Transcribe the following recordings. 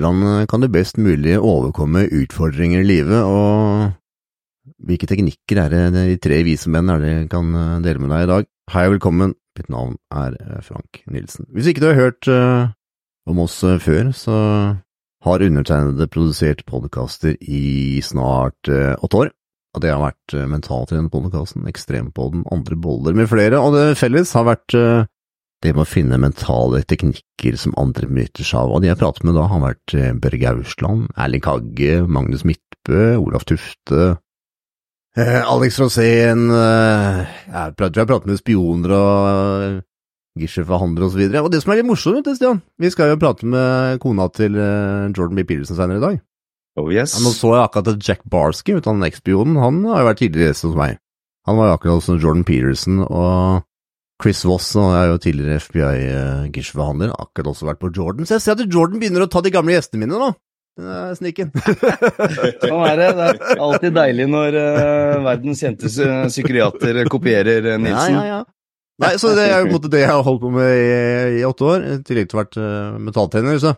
Hvordan eh, kan du best mulig overkomme utfordringer i livet, og hvilke teknikker er det de tre vise menn er det kan eh, dele med deg i dag? Hei og velkommen, mitt navn er eh, Frank Nilsen. Hvis ikke du har hørt uh, om oss før, så har undertegnede produsert podkaster i snart åtte år. Og det har vært uh, Mentaltrenerpodkasten, Ekstrempodden, Andre boller med flere, og det felles har vært det med å finne mentale teknikker som andre benytter seg av, og de jeg pratet med da, har vært eh, Børge Austland, Erling Kagge, Magnus Midtbø, Olaf Tufte, eh, Alex Rosén, eh, jeg tror jeg har pratet med spioner og eh, Gisher-forhandlere og så. Og det som er litt morsomt, vet du, Stian, vi skal jo prate med kona til eh, Jordan B. Peterson senere i dag. Oh yes. Ja, nå så jeg akkurat at Jack Barsky, han ekspionen, han har jo vært tidligere gjest hos meg. Han var jo akkurat som Jordan Peterson, og Chris Voss han er jo tidligere FBI-Gish-forhandler, akkurat også vært på Jordan. Så jeg ser at Jordan begynner å ta de gamle gjestene mine nå. Eh, Sniken. Sånn er det. Det er alltid deilig når uh, verdens kjente psykiater kopierer Nilsen. ja, Nilsen. ja, ja. Nei, så det er jo på en måte det jeg har holdt på med i, i åtte år, i tillegg til å ha vært uh, metalltrener. så.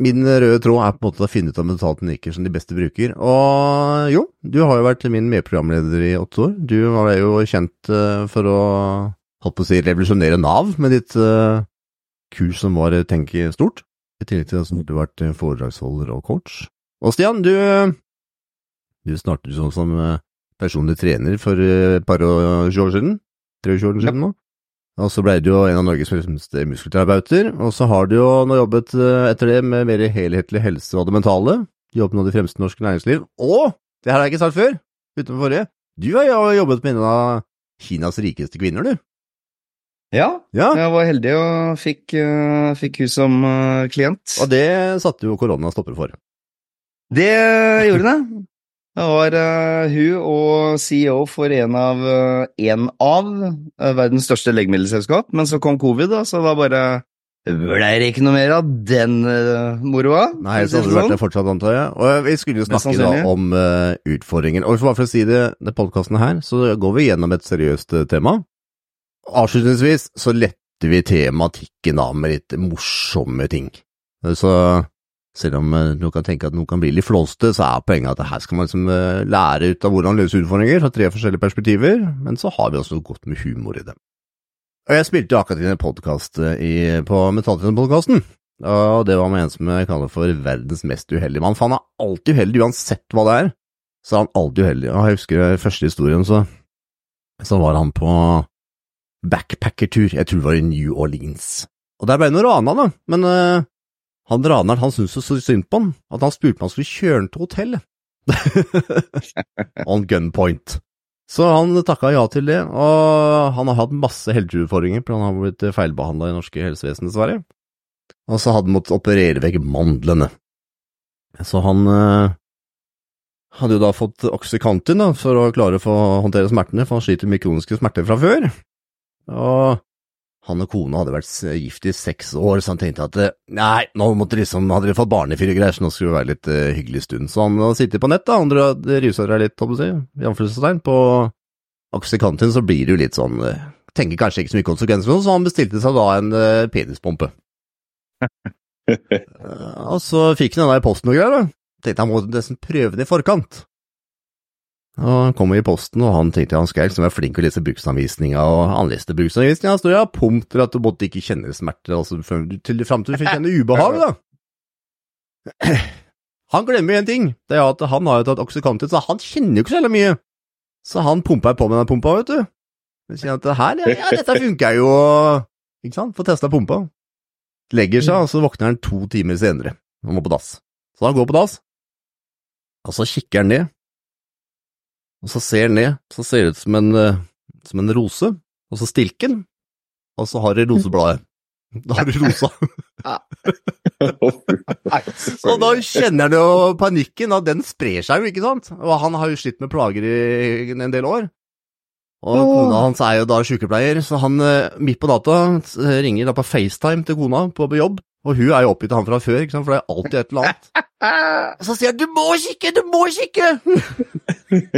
Min røde tråd er på en måte å finne ut av mentalteknikker som de beste bruker. Og jo, du har jo vært min medprogramleder i åtte år. Du var jo kjent eh, for å, holdt på å si, revolusjonere Nav med ditt uh, kurs som var Tenke stort. I tillegg til at du har vært eh, foredragsholder og coach. Og Stian, du, du startet som eh, personlig trener for eh, et par år siden. 23 år siden nå. Og så ble du jo en av Norges fremste muskelterapeuter, og så har du jo nå jobbet eh, etter det med mer helhetlig helse og det mentale. Du jobbet med de fremste norske næringsliv. Og, det her har jeg ikke sagt før, utenfor forrige, du har jo jobbet med en av Kinas rikeste kvinner, du. Ja, Ja, jeg var heldig og fikk, eh, fikk hun som eh, klient. og det satte jo korona stopper for. Det gjorde det. Det var uh, hun og CEO for en av, eh, en av eh, verdens største legemiddelselskap, men så kom covid, da, så da bare ble det ikke noe mer av den uh, moroa. Nei, så hadde det vært det fortsatt, antar jeg. Og vi skulle jo snakke da om uh, utfordringen. Og bare for å si det, det podkasten her, så går vi gjennom et seriøst eh, tema. Avslutningsvis så letter vi tematikken av med litt morsomme ting. Så selv om eh, du kan tenke at noe kan bli litt flåste, så er poenget at her skal man liksom eh, lære ut av hvordan løse utfordringer fra tre forskjellige perspektiver, men så har vi også noe godt med humor i det. Og jeg spilte akkurat inn en podkast på Metalltrenerpodkasten, og det var med en som jeg kaller for verdens mest uheldige mann, for han er alltid uheldig uansett hva det er, så er han alltid uheldig. Og jeg husker første historien, så, så var han på backpackertur, jeg tror det var i New Orleans. Og der ble han rana, da, men eh, han raneren han syntes så synd på han, at han spurte om han skulle kjøre han til hotellet. On gunpoint. Så han takka ja til det, og han har hatt masse helseutfordringer, for han har blitt feilbehandla i norske helsevesen, dessverre. Og så hadde han måttet operere vekk mandlene. Så han eh, hadde jo da fått oksykantin da, for å klare å få håndtere smertene, for han sliter med kroniske smerter fra før. Og han og kona hadde vært gift i seks år, så han tenkte at eh, nei, nå måtte liksom, hadde de fått barnefyr og greier, så nå skulle det være litt uh, hyggelig stund. Så han har sittet på nett, da, han rusa seg litt, holdt jeg, i si, på Oxycontin, så blir det jo litt sånn uh, Tenker kanskje ikke så mye konsekvenser, så han bestilte seg da en uh, penispumpe. Og så fikk han den der i posten og greier, da. Tenkte han må nesten prøve den i forkant. Og han kom i posten, og han tenkte han skulle liksom være flink til å lese bruksanvisninga, og han leste bruksanvisninga, stod ja, punkt til at du måtte ikke kjenne smerter, altså fram til du fikk kjenne ubehag, da. Han glemmer én ting, det er at han har jo tatt Oxycontin, så han kjenner jo ikke så heller mye. Så han pumpa på med den pumpa, vet du. Han sier at her, ja, ja, dette funker jo, ikke sant, får testa pumpa. Legger seg, og så våkner han to timer senere, og må på dass. Så han går på dass, og så kikker han ned, og så ser han ned, så ser det ut som en, eh, som en rose, og så stilker han, og så har du rosebladet. Da har du rosa. Og da kjenner han jo panikken, og den sprer seg jo, ikke sant? Og han har jo slitt med plager i en del år. Og kona hans er jo da sykepleier, så han eh, midt på data eh, ringer da på FaceTime til kona på jobb, og hun er jo oppgitt av han fra før, ikke sant, for det er alltid et eller annet. Og så sier han 'du må kikke, du må kikke'!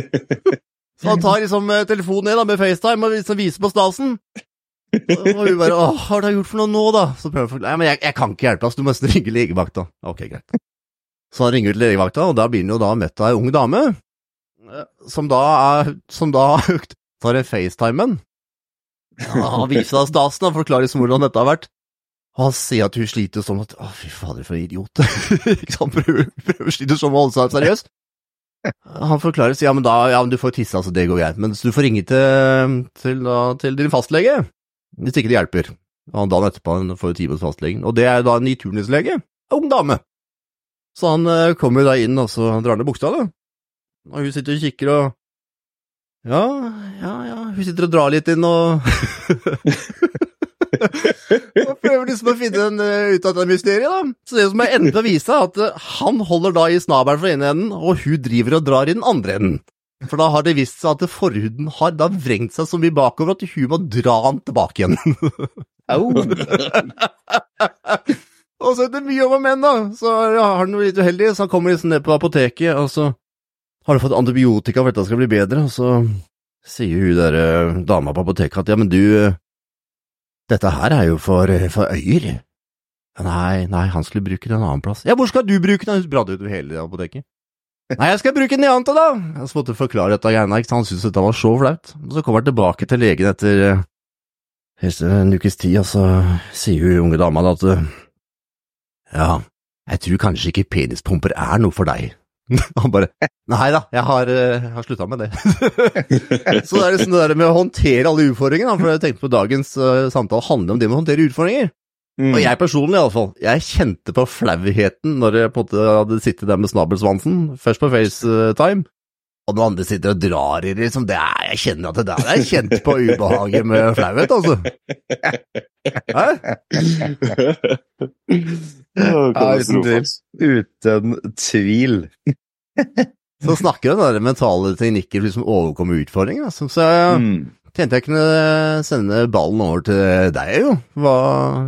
så han tar liksom eh, telefonen ned da med FaceTime og liksom viser på stasen. Og hun bare 'Å, hva har du gjort for noe nå, da?' Så prøver hun å forklare. 'Nei, men jeg, jeg kan ikke hjelpe så du må nesten ringe legevakta'. Ok, greit. Så han ringer til legevakta, og da blir han jo da møtt av ei ung dame, eh, som da er Som da tar en FaceTimen. Ja, han viser deg stasen og forklarer liksom hvordan dette har vært. Og han sier at hun sliter sånn at Å, fy fader, for en idiot. Sant? Prøver, prøver sliter sånn å holde seg seriøs. Han forklarer sier ja, men da, ja, men du får tisse, altså det går greit. Men du får ringe til, til, da, til din fastlege, hvis ikke det hjelper. Og dagen etterpå han får jo time hos fastlegen, og det er da en ny turnuslege, ung dame. Så han eh, kommer da inn, og så drar ned buksa, da. Og hun sitter og kikker og Ja, ja, ja, hun sitter og drar litt inn og Og prøver liksom å finne en, uh, ut av det mysteriet, da. Så det som er enden å vise, er at eh, han holder da i snabelen for ene enden, og hun driver og drar i den andre enden. For da har det vist seg at forhuden har da vrengt seg så mye bakover at hun må dra han tilbake igjen. Au! og så er det mye om menn, da. Så har han noe litt uheldig, så han kommer liksom ned på apoteket, og så har han fått antibiotika for at dette skal bli bedre, og så sier hun der eh, dama på apoteket at ja, men du, dette her er jo for, for øyer. Nei, nei, han skulle bruke den en annen plass. Ja, hvor skal du bruke den? Prater utover hele apoteket. Nei, jeg skal bruke den i annet, da! Jeg så måtte forklare dette greiene, ikke sant, han syntes dette var så flaut. Så kommer han tilbake til legen etter eh, en ukes tid, og så sier hun unge dama da at eh, ja, jeg tror kanskje ikke penispumper er noe for deg. Han bare Nei da, jeg har, eh, jeg har slutta med det. så det er liksom det der med å håndtere alle utfordringene, for jeg tenkte på dagens uh, samtale handler om det med å håndtere utfordringer. Mm. Og jeg personlig, iallfall, jeg kjente på flauheten når jeg på en måte hadde sittet der med snabelsvansen, først på FaceTime, og når andre sitter og drar i det, liksom, det er, jeg kjenner at det der er kjent på ubehaget med flauhet, altså. Hæ? Ja, uten tvil. Uten tvil. Så snakker vi om den mentale teknikker for liksom å overkomme utfordringer, altså. Så jeg Mm. tenkte jeg kunne sende ballen over til deg, jo. Hva,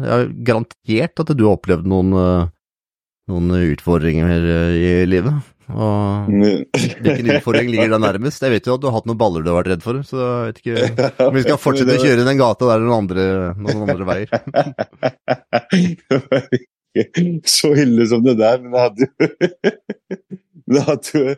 jeg har garantert at du har opplevd noen, eh, noen utfordringer eh, i livet. Og hvilken utfordring ligger da nærmest? Jeg vet jo at du har hatt noen baller du har vært redd for, så jeg vet ikke om vi skal fortsette å kjøre den gata der noen andre, noen andre veier. Ikke så ille som det der, men det hadde jo Det hadde jo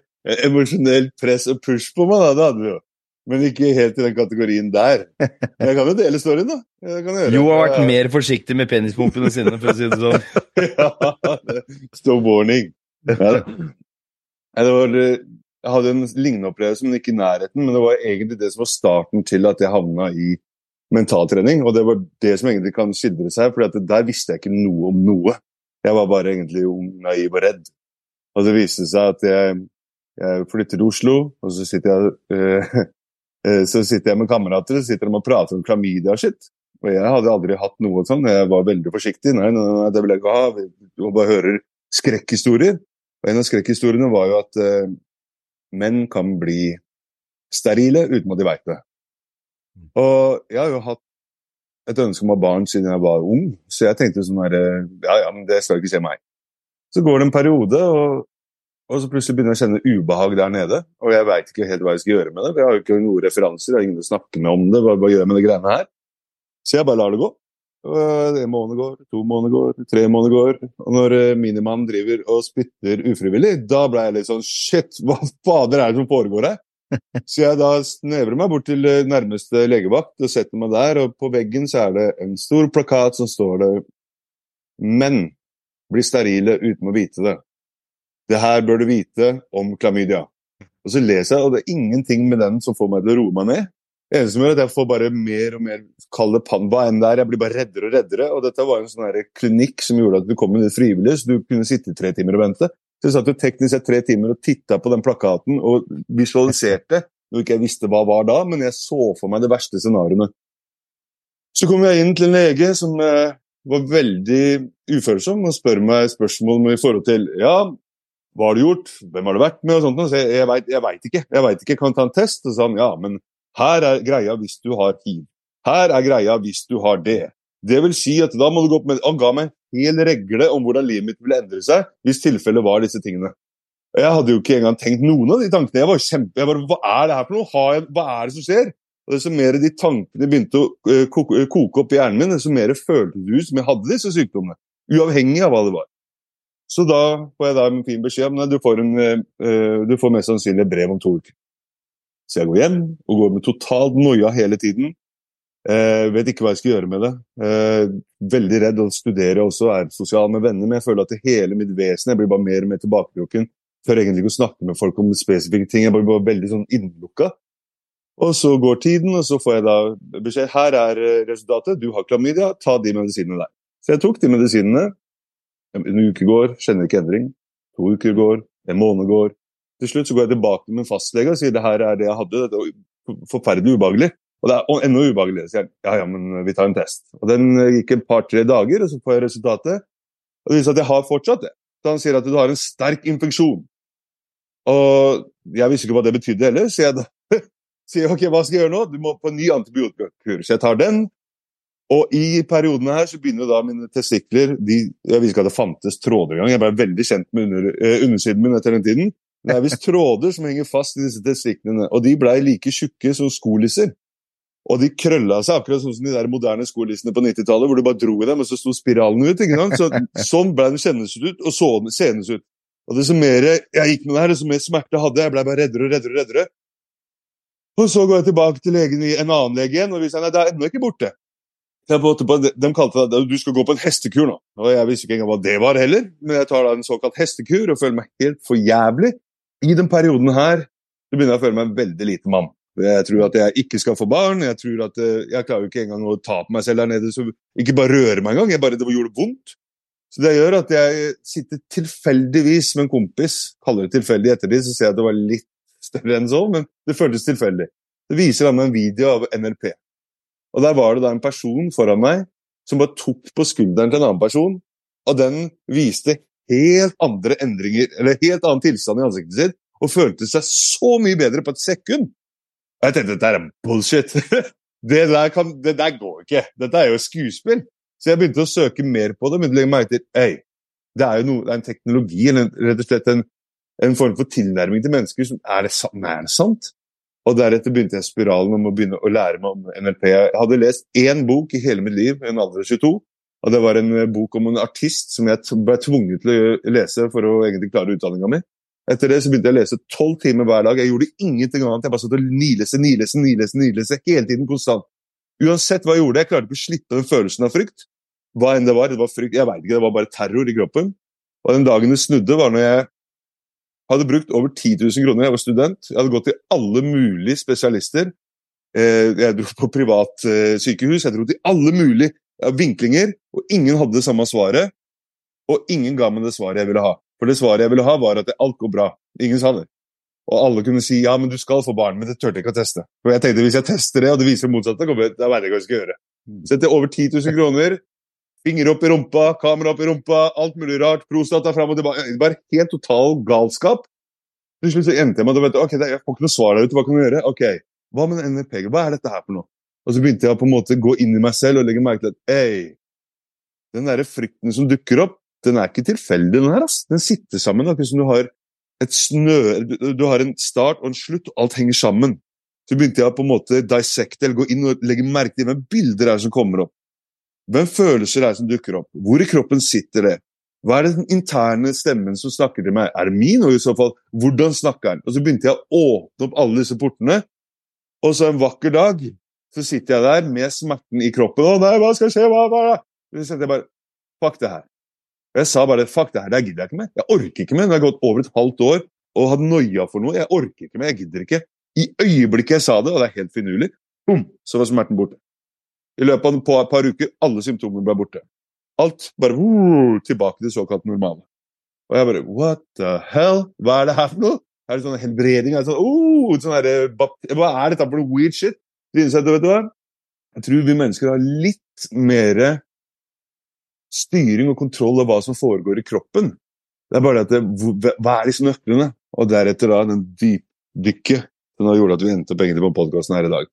emosjonelt press og push på meg, da. Det hadde vi jo. Men ikke helt i den kategorien der. Men jeg kan jo dele storyen, da. Jeg kan gjøre. Jo har vært mer forsiktig med penispumpene sine, for å si det sånn. ja, Stop warning. Ja, det var, jeg hadde en lignende opplevelse, men ikke i nærheten. Men det var egentlig det som var starten til at jeg havna i mentaltrening. Og det var det som egentlig kan skildre seg, for der visste jeg ikke noe om noe. Jeg var bare egentlig ung, naiv og redd. Og det viste seg at jeg, jeg flytter til Oslo, og så sitter jeg, eh, eh, så sitter jeg med kamerater så sitter de og prater om klamydia og shit. Og jeg hadde aldri hatt noe sånn. Jeg var veldig forsiktig. Nei, nei, nei det vil jeg ikke ha. Du bare hører skrekkhistorier. Og en av skrekkhistoriene var jo at eh, menn kan bli sterile uten at de veit det. Og jeg har jo hatt et ønske om å ha barn siden jeg var ung, så jeg tenkte sånn her eh, Ja, ja, men det skal ikke skje meg. Så går det en periode, og, og så plutselig begynner jeg å kjenne ubehag der nede. Og jeg veit ikke helt hva jeg skal gjøre med det, for jeg har jo ikke noen referanser, jeg har ingen å snakke med om det. Hva, hva gjør jeg med de greiene her? Så jeg bare lar det gå. Og En måned går, to måneder går, tre måneder går. Og når minimannen minimann driver og spytter ufrivillig, da ble jeg litt sånn Shit, hva fader er det som foregår her? Så jeg da snevrer meg bort til eh, nærmeste legevakt og setter meg der, og på veggen så er det en stor plakat som står det Menn blir sterile uten å vite det. Det her bør du vite om klamydia. Og så leser jeg, og det er ingenting med den som får meg til å roe meg ned. Det eneste som gjør at jeg får bare mer og mer kalde panva enn det er. Jeg blir bare reddere og reddere. Og dette var en sånn klinikk som gjorde at du kom inn frivillig, så du kunne sitte i tre timer og vente. Så jeg satt jo teknisk sett tre timer og titta på den plakaten og visualiserte, Når ikke jeg visste hva var da, men jeg så for meg de verste scenarioene. Så kom jeg inn til en lege som eh, var veldig ufølsom og spør meg spørsmål i forhold til ja, hva har du gjort, hvem har du vært med og sånt. Og så jeg, jeg veit ikke, jeg veit ikke, kan ta en test? Og så sa han ja, men her er greia hvis du har hiv. Her er greia hvis du har det. Det vil si at da må du gå opp med Han ga meg hel regle om hvordan livet mitt ville endre seg hvis tilfellet var disse tingene. Jeg hadde jo ikke engang tenkt noen av de tankene. Jeg var kjempe, jeg bare, Hva er det her for noe? Jeg, hva er det som skjer? Og desto mer de tankene begynte å eh, koke, koke opp i hjernen min, desto mer føltes det ut som jeg hadde disse sykdommene. Uavhengig av hva det var. Så da får jeg da en fin beskjed om at du får, en, eh, du får mest sannsynlig brev om to uker. Så jeg går hjem og går med totalt noia hele tiden. Eh, vet ikke hva jeg skal gjøre med det. Eh, veldig redd å studere også, er sosial med venner, men jeg føler at det hele mitt vesen jeg blir bare mer og mer tilbaketrukken. Tør egentlig ikke å snakke med folk om spesifikke ting. Jeg blir bare veldig sånn innlukka. Og så går tiden, og så får jeg da beskjed her er eh, resultatet, du har klamydia, ta de medisinene der. Så jeg tok de medisinene. En uke går, kjenner ikke endring. To uker går, en måned går. Til slutt så går jeg tilbake med fastlege og sier det her er det jeg hadde. Dette er forferdelig ubehagelig. Og det er enda ubehagelig. Så jeg ja, ja, men vi tar en test. Og Den gikk en par-tre dager, og så får jeg resultatet. Og det viser at jeg har fortsatt det. Så han sier at du har en sterk infeksjon. Og jeg visste ikke hva det betydde heller, så jeg sier ok, hva skal jeg gjøre nå? Du må på en ny antibiotikakur. Så jeg tar den. Og i periodene her så begynner da mine testikler de, Jeg visste ikke at det fantes tråder engang. Jeg ble veldig kjent med under, eh, undersiden min etter den tiden. Det er visst tråder som henger fast i disse testiklene, og de blei like tjukke som skolisser. Og de krølla seg, akkurat sånn som de der moderne skolissene på 90-tallet, hvor du bare dro i dem, og så sto spiralen ut. ikke sant? Så, sånn ble den kjennes ut, og så senes ut. Og desto mer jeg gikk med det her, desto mer smerte hadde jeg. Jeg ble bare reddere og reddere. og reddere. Og så går jeg tilbake til legen i en annen lege igjen, og vi sier nei, det er ennå ikke borte. På, de kalte det du skal gå på en hestekur nå. Og Jeg visste ikke engang hva det var heller, men jeg tar da en såkalt hestekur og føler meg helt for jævlig. I den perioden her så begynner jeg å føle meg en veldig lite mann. Jeg tror at jeg ikke skal få barn. Jeg tror at eh, jeg klarer jo ikke engang å ta på meg selv der nede. så Ikke bare røre meg engang. Jeg bare, det gjorde vondt. Så det gjør at jeg sitter tilfeldigvis med en kompis. Kaller det tilfeldig ettertid, så ser jeg at det var litt større enn så, men det føltes tilfeldig. Det viser han meg en video av NLP. Og Der var det da en person foran meg som bare tok på skulderen til en annen person, og den viste helt andre endringer, eller helt annen tilstand i ansiktet sitt, og følte seg så mye bedre på et sekund. Jeg tenkte dette er bullshit. Det der, kan, det der går ikke. Dette er jo skuespill. Så jeg begynte å søke mer på det. å legge meg til, hey, Det er jo noe, det er en teknologi, eller rett og slett en, en form for tilnærming til mennesker som er det sant? Og deretter begynte jeg spiralen om å begynne å lære meg om NLP. Jeg hadde lest én bok i hele mitt liv, en alder av 22. Og det var en eh, bok om en artist som jeg ble tvunget til å lese for å egentlig klare utdanninga mi. Etter det så begynte jeg å lese tolv timer hver dag. Jeg gjorde ingenting annet. Jeg bare satt og nileste, nileste, nileste, nileste hele tiden konstant. Uansett hva jeg gjorde, jeg klarte ikke å slippe den følelsen av frykt. Hva enn det var. Det var frykt, jeg vet ikke, det var bare terror i kroppen. Og den dagen det snudde, var når jeg hadde brukt over 10 000 kroner. Jeg var student. Jeg hadde gått til alle mulige spesialister. Eh, jeg dro på privat eh, sykehus, jeg dro til alle mulige vinklinger, og ingen hadde det samme svaret. Og ingen ga meg det svaret jeg ville ha. For det svaret jeg ville ha, var at alt går bra. Ingen sa det. Og alle kunne si ja, men du skal få barn, men det turte jeg ikke å teste. For jeg tenkte hvis jeg tester det, og det viser det motsatte, da vet jeg jeg skal gjøre. Så etter over 10 000 kroner, Finger opp i rumpa, kamera opp i rumpa, alt mulig rart. Prostata fram og tilbake. Det var helt total galskap. Til slutt så endte jeg med at ok, jeg får ikke noe svar der ute, hva kan du gjøre? Ok, Hva med en NLP? Hva er dette her for noe? Og så begynte jeg på en måte å gå inn i meg selv og legge merke til at ei, den derre frykten som dukker opp, den er ikke tilfeldig, den her. ass. Den sitter sammen. Akkurat som du har snø, du har en start og en slutt, og alt henger sammen. Så begynte jeg på en måte dissecte, eller gå inn og legge merke til hvem bilder er som kommer opp. Hvem følelser er som dukker opp? Hvor i kroppen sitter det? Hva er den interne stemmen som snakker til meg? Er det min, og i så fall, hvordan snakker den? Og så begynte jeg å åpne opp alle disse portene, og så en vakker dag så sitter jeg der med smerten i kroppen. 'Å nei, hva skal skje?' Hva, hva? Så jeg bare Fuck det her. Og jeg sa bare fuck det her, det gidder jeg ikke mer. Jeg orker ikke mer. Det har gått over et halvt år og hatt noia for noe. Jeg orker ikke mer. jeg gidder ikke. I øyeblikket jeg sa det, og det er helt finurlig, boom, så var smerten borte. I løpet av et par uker alle symptomer ble borte. Alt bare uh, tilbake til såkalt normale. Og jeg bare What the hell? Hva er det her for noe? Er det sånn helbreding? Er det sånn, uh, sånn her, hva er dette for noe weird shit? Jeg tror vi mennesker har litt mer styring og kontroll av hva som foregår i kroppen. Det er bare det at Hva er disse nøklene? Og deretter da den dypdykket som gjort at vi endte pengene på podkasten her i dag.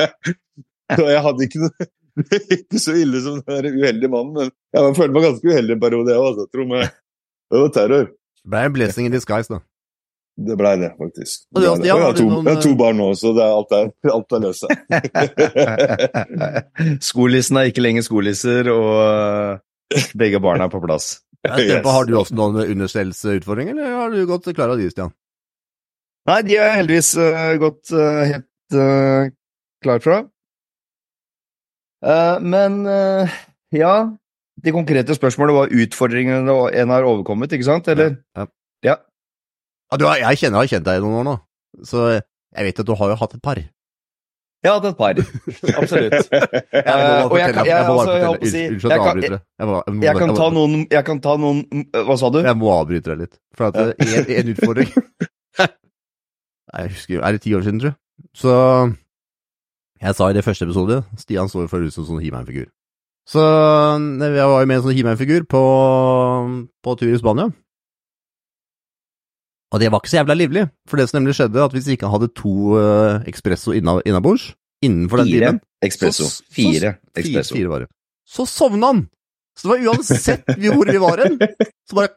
Så jeg hadde ikke noe ikke så ille som den uheldige mannen, men jeg følte meg ganske uheldig en periode, jeg òg. Det var terror. Det ble en blessing in disguise, da. Det blei det, faktisk. Og Det det. Jeg, har to, jeg har to barn nå, så det er alt er, alt er løse. Skolissen er ikke lenger skolisser, og eh, begge barna er på plass. Yes. Har du også noen understellsutfordringer, eller har du gått klar av de, Stian? Nei, de har jeg heldigvis uh, gått uh, helt uh, klar fra. Eh, men eh, ja De konkrete spørsmålene var utfordringene en har overkommet, ikke sant? Eller? Ja. Ja. Ja, du, jeg kjenner, jeg har kjent deg i noen år nå, så jeg vet at du har jo hatt et par. Jeg har hatt et par. Absolutt. Jeg Eh, kan- ta noen noen Hva sa du? Jeg må avbryte deg litt. For at eh, en, en utfordring Jeg husker, Er det ti år siden, tror jeg? Så Jeg sa i det første episode Stian jo før ut som en sånn He-Man-figur. Så eh, jeg var jo med en sånn He-Man-figur på, på tur i Spania. Og det var ikke så jævla livlig, for det som nemlig skjedde, at hvis vi ikke hadde to uh, espresso innabords innenfor den Fire timen espresso. Fire Fire, espresso. fire bare. Så sovna han! Så det var uansett hvor vi var hen, så bare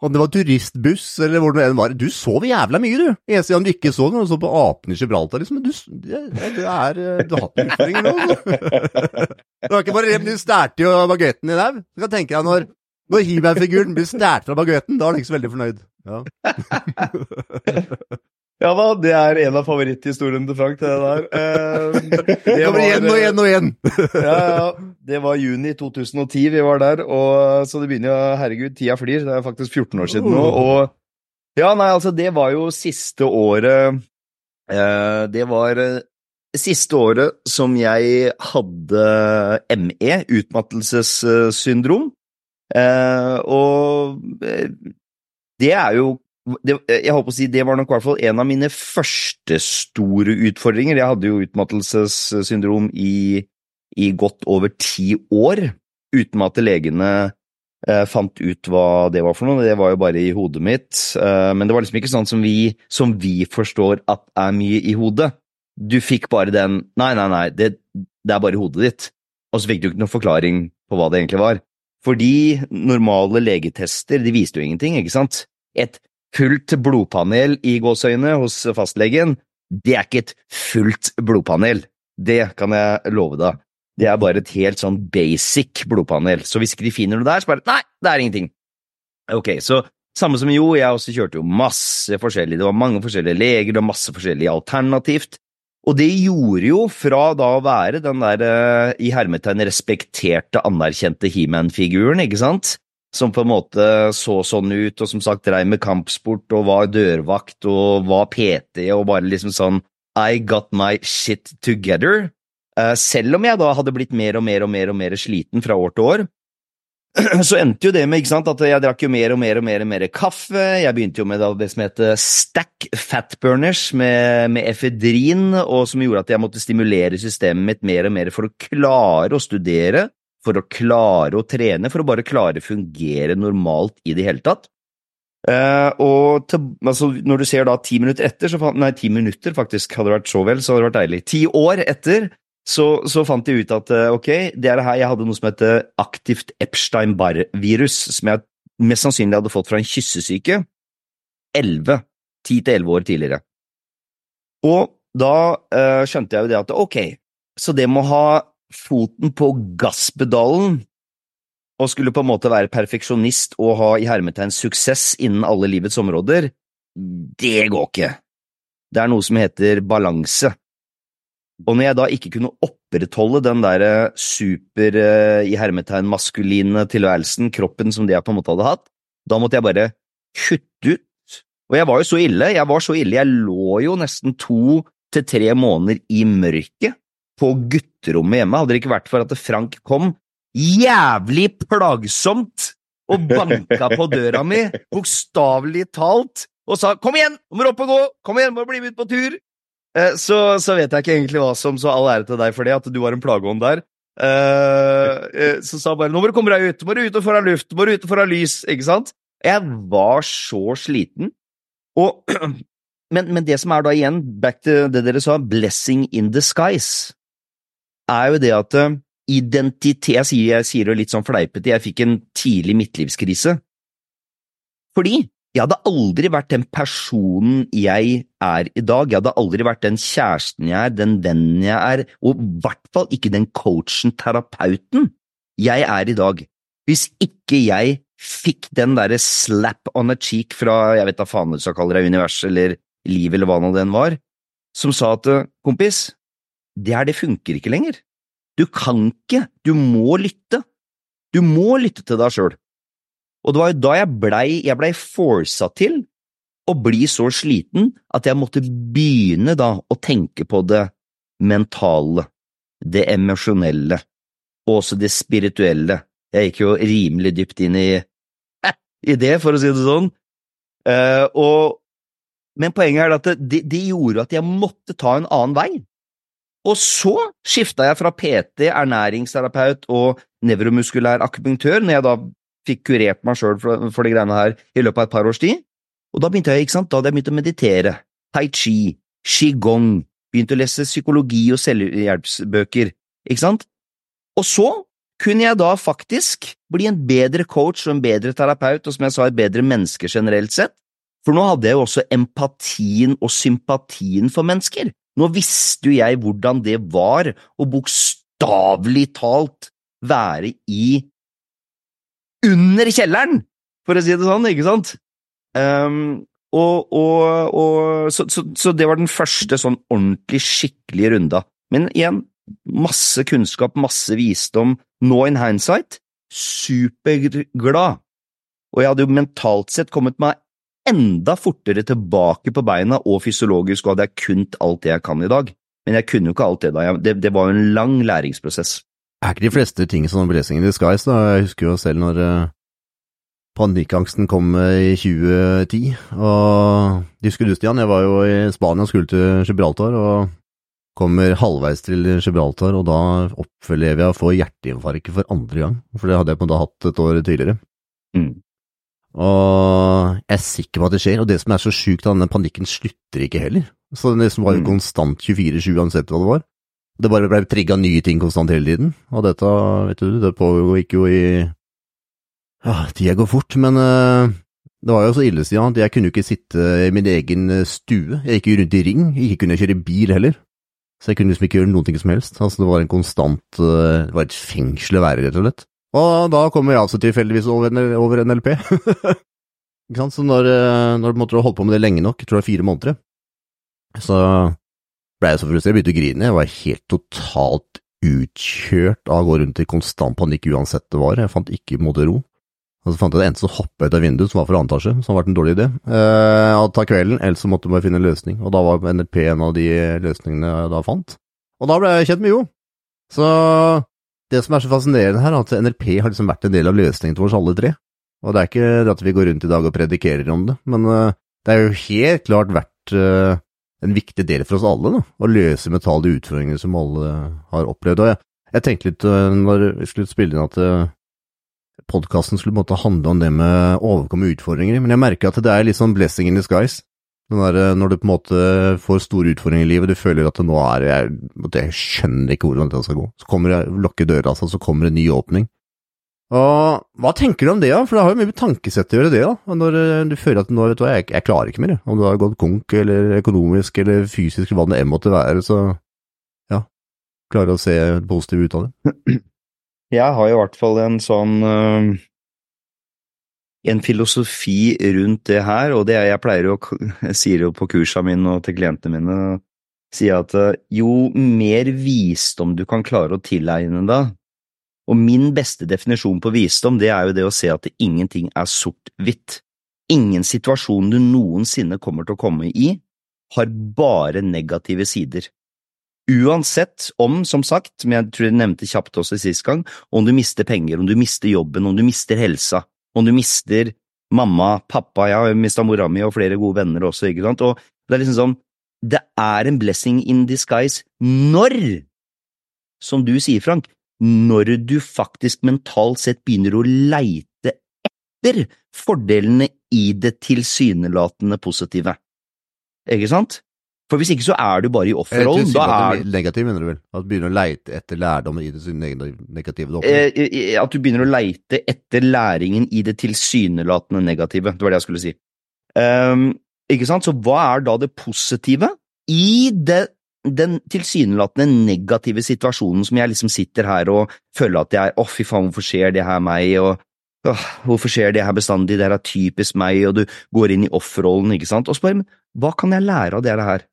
Om det var turistbuss eller hvor det enn var Du sov jævla mye, du! Eneste gang du ikke sov, var du så på apene i Gibraltar, liksom. Men du, det, det er eh, Du har hatt en utfordringer nå, altså. Det var ikke bare det, du stærte jo bagetten din der. Du kan tenke deg når når He-Man-figuren blir stært fra bagetten, da er han ikke så veldig fornøyd. Ja. Ja da, det er en av favoritthistoriene til Frank, det der. Eh, Det kommer igjen og igjen og igjen! ja, ja, det var juni 2010 vi var der, og så det begynner jo Herregud, tida flyr. Det er faktisk 14 år siden nå. Og ja, nei, altså, det var jo siste året eh, Det var eh, siste året som jeg hadde ME, utmattelsessyndrom. Eh, og eh, det er jo det, jeg håper å si det var nok i hvert fall en av mine første store utfordringer. Jeg hadde jo utmattelsessyndrom i, i godt over ti år, uten at legene eh, fant ut hva det var for noe. Det var jo bare i hodet mitt. Eh, men det var liksom ikke sånn som vi, som vi forstår at er mye i hodet. Du fikk bare den Nei, nei, nei, det, det er bare i hodet ditt. Og så fikk du ikke noen forklaring på hva det egentlig var. Fordi normale legetester, de viste jo ingenting, ikke sant? Et fullt blodpanel i gåsøyne hos fastlegen, det er ikke et fullt blodpanel. Det kan jeg love deg. Det er bare et helt sånn basic blodpanel. Så hvis ikke de finner noe der, så bare Nei, det er ingenting. Ok, så samme som Jo, jeg også kjørte jo masse forskjellig. Det var mange forskjellige leger, det var masse forskjellig alternativt. Og det gjorde jo, fra da å være den der eh, i hermetegn respekterte, anerkjente He-Man-figuren, ikke sant, som på en måte så sånn ut, og som sagt dreiv med kampsport og var dørvakt og var PT og bare liksom sånn I got my shit together. Eh, selv om jeg da hadde blitt mer og mer og mer og mer sliten fra år til år, så endte jo det med sant, at jeg drakk jo mer og mer og mer, og mer kaffe. Jeg begynte jo med det som heter stack fatburners med, med efedrin, og som gjorde at jeg måtte stimulere systemet mitt mer og mer for å klare å studere, for å klare å trene, for å bare klare å fungere normalt i det hele tatt. Eh, og til, altså, når du ser da ti minutter etter, så nei, ti minutter faktisk, hadde det vært så vel, så hadde det vært deilig. Ti år etter så, så fant jeg ut at eh, ok, det er det her jeg hadde noe som heter aktivt Epstein-Barr-virus, som jeg mest sannsynlig hadde fått fra en kyssesyke. Elleve. Ti til elleve år tidligere. Og da eh, skjønte jeg jo det at ok, så det med å ha foten på gasspedalen og skulle på en måte være perfeksjonist og ha i hermetegn suksess innen alle livets områder, det går ikke. Det er noe som heter balanse. Og når jeg da ikke kunne opprettholde den der super eh, i hermetegn maskuline tilværelsen, kroppen som det jeg på en måte hadde hatt, da måtte jeg bare kutte ut. Og jeg var jo så ille, jeg var så ille, jeg lå jo nesten to til tre måneder i mørket på gutterommet hjemme. Hadde det ikke vært for at Frank kom jævlig plagsomt og banka på døra mi, bokstavelig talt, og sa 'kom igjen, nå må du opp og gå, kom igjen, må bli med ut på tur', Eh, så, så vet jeg ikke egentlig hva som Så all ære til deg for det, at du var en plageånd der. Eh, eh, så sa bare 'nå må du komme deg ut, må du ut og få deg luft, må du ut og få deg lys', ikke sant? Jeg var så sliten. Og, men, men det som er da igjen, back to det dere sa, blessing in disguise, er jo det at eh, identitet Jeg sier, jeg sier det litt sånn fleipete, jeg fikk en tidlig midtlivskrise. Fordi Jeg hadde aldri vært den personen jeg er i dag. Jeg hadde aldri vært den kjæresten jeg er, den vennen jeg er, og i hvert fall ikke den coachen, terapeuten, jeg er i dag. Hvis ikke jeg fikk den derre slap on a cheek fra jeg vet da faen hva du skal kalle det, universet eller livet eller hva nå den var, som sa at kompis, det her det funker ikke lenger. Du kan ikke, du må lytte. Du må lytte til deg sjøl. Og det var jo da jeg blei, jeg blei forsa til å bli så sliten at jeg måtte begynne da å tenke på det mentale, det emosjonelle, og også det spirituelle. Jeg gikk jo rimelig dypt inn i, i det, for å si det sånn. Uh, og, men poenget er at det, det gjorde at jeg måtte ta en annen vei. Og så skifta jeg fra PT, ernæringsterapeut og nevromuskulær akupunktør, når jeg da fikk kurert meg sjøl for, for de greiene her i løpet av et par års tid. Og da begynte jeg, ikke sant, da hadde jeg begynt å meditere, tai chi, qigong, begynte å lese psykologi og selvhjelpsbøker, ikke sant? Og så kunne jeg da faktisk bli en bedre coach og en bedre terapeut, og som jeg sa, et bedre menneske generelt sett, for nå hadde jeg jo også empatien og sympatien for mennesker. Nå visste jo jeg hvordan det var å bokstavelig talt være i under kjelleren, for å si det sånn, ikke sant? Um, og, og, og så, så, så, det var den første sånn ordentlig, skikkelige runda. Men igjen, masse kunnskap, masse visdom. Nå in hindsight, superglad. Og jeg hadde jo mentalt sett kommet meg enda fortere tilbake på beina og fysiologisk, og hadde jeg kunnet alt det jeg kan i dag. Men jeg kunne jo ikke alt det da. Det, det var jo en lang læringsprosess. Er ikke de fleste ting som blessing in disguise, da? Jeg husker jo selv når uh, panikkangsten kom i 2010, og de husker du, Stian, jeg var jo i Spania og skulle til Gibraltar, og kommer halvveis til Gibraltar, og da opplever jeg å få hjerteinfarkt for andre gang, for det hadde jeg på en måte hatt et år tidligere. Mm. Og jeg er sikker på at det skjer, og det som er så sjukt, denne panikken slutter ikke heller. Så det var jo Mm. konstant 24-7 uansett hva det var. Det bare ble trigga nye ting konstant hele tiden, og dette, vet du, det pågikk jo i Ja, tida går fort, men uh, det var jo så ille, Stian, at jeg kunne jo ikke sitte i min egen eh, stue. Jeg gikk jo rundt i ring, ikke kunne jeg kjøre bil heller. Så jeg kunne liksom ikke gjøre noen ting som helst. Altså, det var en konstant uh, Det var et fengsel å være, rett og slett. Og da kommer jeg altså tilfeldigvis over, NLP. ikke sant? Så når, når du holde på med det lenge nok, jeg tror det er fire måneder, så ble jeg så frustrert, jeg begynte å grine. Jeg var helt totalt utkjørt av å gå rundt i konstant panikk uansett det var. Jeg fant ikke måte ro. Og så fant jeg det eneste som hoppe ut av vinduet, som var for andre etasje, som har vært en dårlig idé, eh, og ta kvelden, ellers så måtte man finne en løsning. Og da var NLP en av de løsningene jeg da fant. Og da ble jeg kjent med Jo. Så det som er så fascinerende her, er at NLP har liksom vært en del av løsningen til oss alle tre. Og det er ikke at vi går rundt i dag og predikerer om det, men eh, det er jo helt klart vært eh, en viktig del for oss alle, da, å løse mentale utfordringer som alle har opplevd. Og jeg, jeg tenkte litt eh, når vi skulle spille inn at uh, podkasten skulle måtte handle om det med å overkomme utfordringer, men jeg merker at det er litt sånn blessing in disguise. Der, eh, når du på en måte får store utfordringer i livet, du føler at det nå er jeg, jeg skjønner ikke hvordan dette skal gå. Så kommer jeg, lukker døra, altså, så kommer det en ny åpning. Og hva tenker du om det, da? For det har jo mye med tankesett å gjøre, det, da. Når eh, du føler at nå, vet du hva, jeg, jeg klarer ikke mer. Om du har gått konk, eller økonomisk, eller fysisk, eller hva det enn måtte være, så ja, klarer å se positivt ut av det. Jeg har i hvert fall en sånn øh, En filosofi rundt det her, og det er jeg pleier å Jeg sier jo på kursene mine og til klientene mine sier at øh, jo mer visdom du kan klare å tilegne deg Og min beste definisjon på visdom, det er jo det å se at ingenting er sort-hvitt. Ingen situasjon du noensinne kommer til å komme i, har bare negative sider. Uansett om, som sagt, men jeg tror jeg nevnte kjapt også sist gang, om du mister penger, om du mister jobben, om du mister helsa, om du mister mamma, pappa, jeg har mista mora mi og flere gode venner også, ikke sant, og det er liksom sånn, det er en blessing in disguise når, som du sier, Frank, når du faktisk mentalt sett begynner å leite etter fordelene i det tilsynelatende positive. Ikke sant? For hvis ikke så er du bare i offerrollen. Da er Negativ, mener du vel? At du begynner å leite etter lærdom i det negative eh, At du begynner å leite etter læringen i det tilsynelatende negative. Det var det jeg skulle si. Um, ikke sant? Så hva er da det positive i det, den tilsynelatende negative situasjonen som jeg liksom sitter her og føler at jeg Å, fy faen, hvorfor skjer det her meg? og Åh, hvorfor skjer det her bestandig, det her er typisk meg, og du går inn i offerrollen, ikke sant, og bare, men hva kan jeg lære av det her?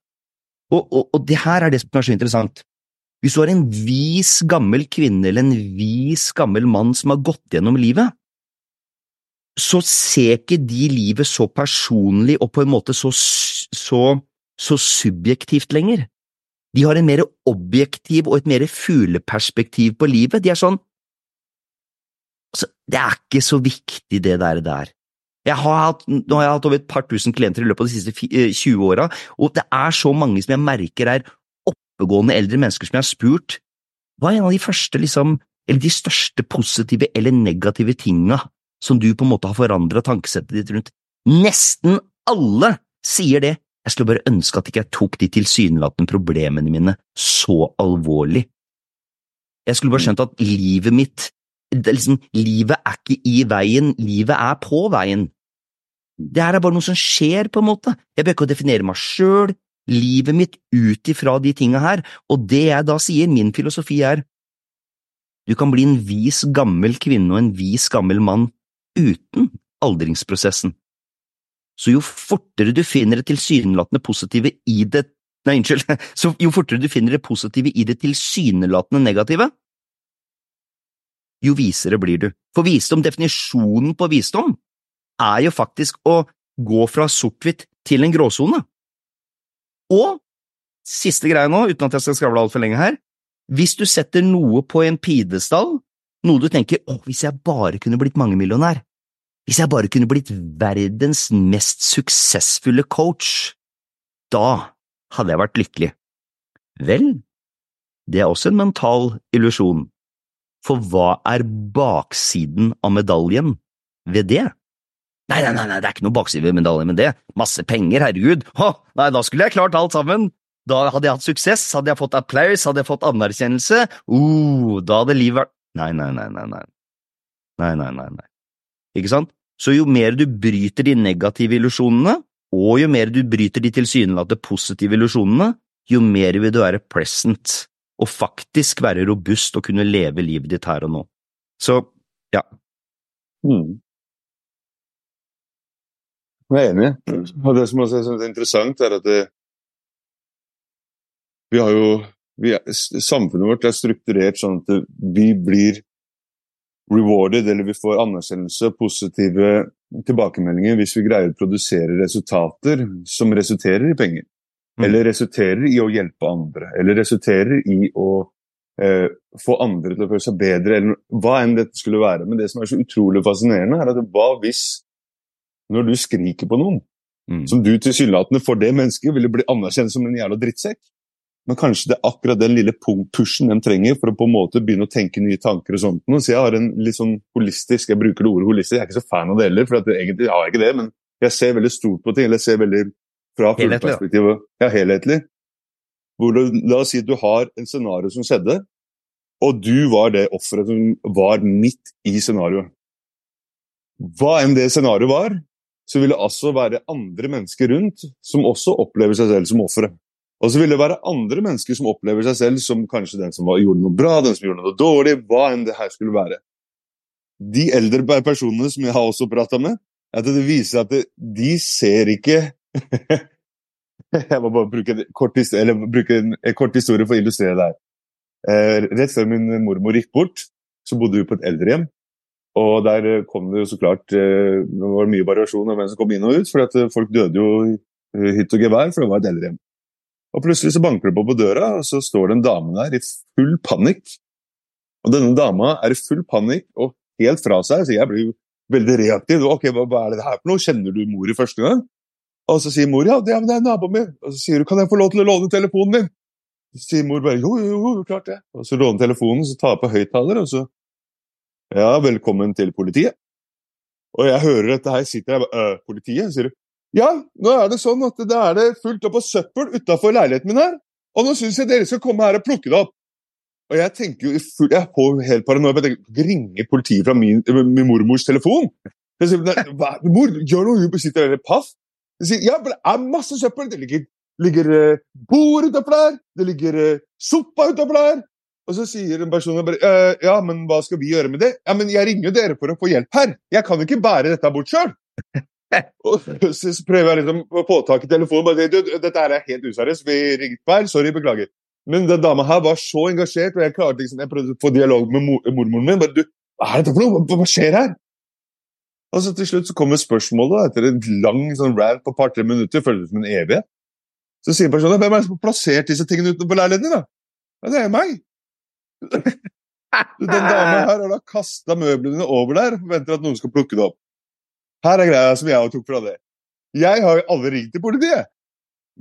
Og, og, og det her er det som er så interessant. Hvis du har en vis, gammel kvinne eller en vis, gammel mann som har gått gjennom livet, så ser ikke de livet så personlig og på en måte så, så, så subjektivt lenger. De har en mer objektiv og et mer fugleperspektiv på livet. De er sånn altså, Det er ikke så viktig, det der. der. Jeg har hatt, nå har jeg hatt over et par tusen klienter i løpet av de siste 20 åra, og det er så mange som jeg merker er oppegående eldre mennesker som jeg har spurt hva er en av de første, liksom, eller de største positive eller negative tinga som du på en måte har forandra tankesettet ditt rundt? Nesten alle sier det. Jeg skulle bare ønske at ikke jeg tok de tilsynelatende problemene mine så alvorlig. Jeg skulle bare skjønt at livet mitt liksom, Livet er ikke i veien, livet er på veien. Det her er bare noe som skjer, på en måte. Jeg bør ikke definere meg sjøl, livet mitt, ut ifra de tinga her, og det jeg da sier, min filosofi er, du kan bli en vis gammel kvinne og en vis gammel mann uten aldringsprosessen. Så jo fortere du finner det tilsynelatende positive i det Nei, unnskyld, så jo fortere du finner det positive i det tilsynelatende negative, jo visere blir du. For visdom, definisjonen på visdom, er jo faktisk å gå fra sort-hvitt til en gråsone. Og siste greie nå, uten at jeg skal skravle altfor lenge her, hvis du setter noe på en pidestall, noe du tenker å, hvis jeg bare kunne blitt mangemillionær, hvis jeg bare kunne blitt verdens mest suksessfulle coach, da hadde jeg vært lykkelig. Vel, det er også en mental illusjon, for hva er baksiden av medaljen ved det? Nei, nei, nei, det er ikke noe bakside ved medaljen med det, masse penger, herregud, Hå, nei, da skulle jeg klart alt sammen, da hadde jeg hatt suksess, hadde jeg fått applaus, hadde jeg fått anerkjennelse, uh, da hadde livet vært… Nei, nei, nei, nei, nei, nei, nei, nei, ikke sant, så jo mer du bryter de negative illusjonene, og jo mer du bryter de tilsynelatende positive illusjonene, jo mer vil du være present og faktisk være robust og kunne leve livet ditt her og nå. Så, ja. Mm. Jeg er enig. Og det som også er interessant, er at det, vi har jo vi er, Samfunnet vårt er strukturert sånn at vi blir rewarded, eller vi får anerkjennelse og positive tilbakemeldinger hvis vi greier å produsere resultater som resulterer i penger. Mm. Eller resulterer i å hjelpe andre, eller resulterer i å eh, få andre til å føle seg bedre, eller hva enn dette skulle være. Men det som er så utrolig fascinerende, er at hva hvis, når du skriker på noen, mm. som du tilsynelatende for det mennesket ville bli anerkjent som en jævla drittsekk, men kanskje det er akkurat den lille pushen de trenger for å på en måte begynne å tenke nye tanker og sånt. Så jeg har en litt sånn holistisk Jeg bruker det ordet holistisk, jeg er ikke så fan av det heller, for egentlig har jeg ikke det, men jeg ser veldig stort på ting. eller jeg ser veldig fra fugleperspektivet. Ja, helhetlig. Hvor du, la oss si at du har en scenario som skjedde, og du var det offeret som var midt i scenarioet. Hva enn det scenarioet var, så vil det altså være andre mennesker rundt som også opplever seg selv som offeret. Og så vil det være andre mennesker som opplever seg selv som kanskje den som gjorde noe bra, den som gjorde noe dårlig, hva enn det her skulle være. De eldre personene som jeg har også prata med, at det viser at de ser ikke Jeg må bare bruke kort, bruke en kort historie for å illustrere det her. Eh, rett før min mormor gikk bort, så bodde vi på et eldrehjem. Og der kom det jo så klart eh, Det var mye variasjon av hvem som kom inn og ut, for folk døde jo hytt og gevær, for det var et eldrehjem. Og plutselig så banker det på på døra, og så står det en dame der i full panikk. Og denne dama er i full panikk og helt fra seg, så jeg blir jo veldig reaktiv. Ok, hva, hva er det her for noe? Kjenner du mor i første gang? Og så sier mor ja, det, det er naboen min. Og så sier hun kan jeg få lov til å låne telefonen din? Så sier mor bare jo, jo, jo, klart det. Og så låner telefonen, så tar jeg på høyttaler, og så ja, velkommen til politiet. Og jeg hører dette her, sitter jeg øh, politiet, sier du. Ja, nå er det sånn at det er det fullt opp av søppel utafor leiligheten min her. Og nå syns jeg dere skal komme her og plukke det opp. Og jeg tenker jo full, jeg får helt paranoia. Jeg ringer politiet fra min, min mormors telefon? Jeg sier, Mor, gjør noe, hun sitter der paff. Jeg sier ja, det er masse søppel. Det ligger, ligger eh, bord utenfor der. Det ligger suppa sopa utenfor der. Og så sier en person «Eh, ja, men hva skal vi gjøre med det? Ja, men jeg ringer dere for å få hjelp her. Jeg kan jo ikke bære dette bort sjøl. Og så prøver jeg liksom å få tak i telefonen. bare, du, dette er helt useriøst. Vi ringte feil. Sorry, beklager. Men den dama her var så engasjert, og jeg klarte liksom, jeg prøvde å få dialog med mor mormoren min. bare, du, Hva er dette for noe? Hva, skjer her? Og så til slutt så kommer spørsmålet, etter en lang sånn rant på par-tre minutter, føles som en evighet. Så sier personen hvem er det som har plassert disse tingene utenfor leiligheten din? da? Ja, det er meg. Den dama her har da kasta møblene over der og forventer at noen skal plukke det opp. Her er greia som jeg tok fra det. Jeg har jo aldri ringt til politiet.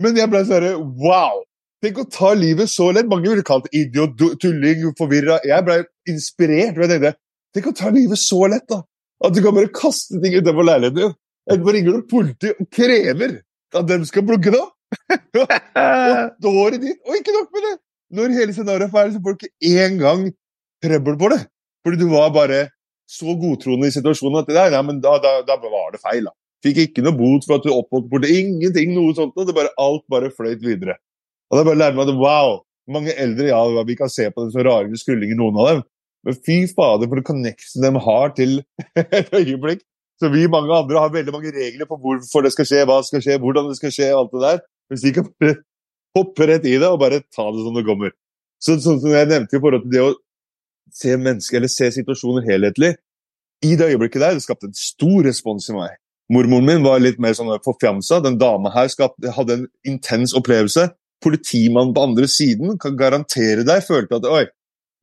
Men jeg ble sånn wow! Tenk å ta livet så lett. Mange ville kalt det idiot, tulling, forvirra. Jeg ble inspirert. jeg tenkte, Tenk å ta livet så lett, da. At du kan bare kaste ting utenfor leiligheten din. Etterpå ringer du politiet og krever at de skal plukke det opp. og dåret ditt. Og ikke nok med det! Når hele scenarioet er ferdig, så får du ikke én gang trøbbel på det. Fordi du var bare så godtroende i situasjonen at nei, nei, men da, da, da var det feil. da. Fikk ikke noe bot for at du oppholdt borte. Ingenting, noe sånt. og Det bare, alt bare fløyt videre. Og da bare lærte meg at wow, mange eldre, ja, vi kan se på dem som rare skrullinger, noen av dem. Men fy fader, for det connection de har til et øyeblikk. Så vi mange andre har veldig mange regler på hvorfor det skal skje, hva skal skje, hvordan det skal skje, alt det der. Hvis de kan bare hoppe rett i det og bare ta det som det kommer. Så, sånn som jeg nevnte i forhold til det å se mennesker eller se situasjoner helhetlig, i det øyeblikket der, det skapte en stor respons i meg. Mormoren min var litt mer sånn forfjamsa. Den dama her skapte, hadde en intens opplevelse. Politimannen på andre siden kan garantere deg følte at oi,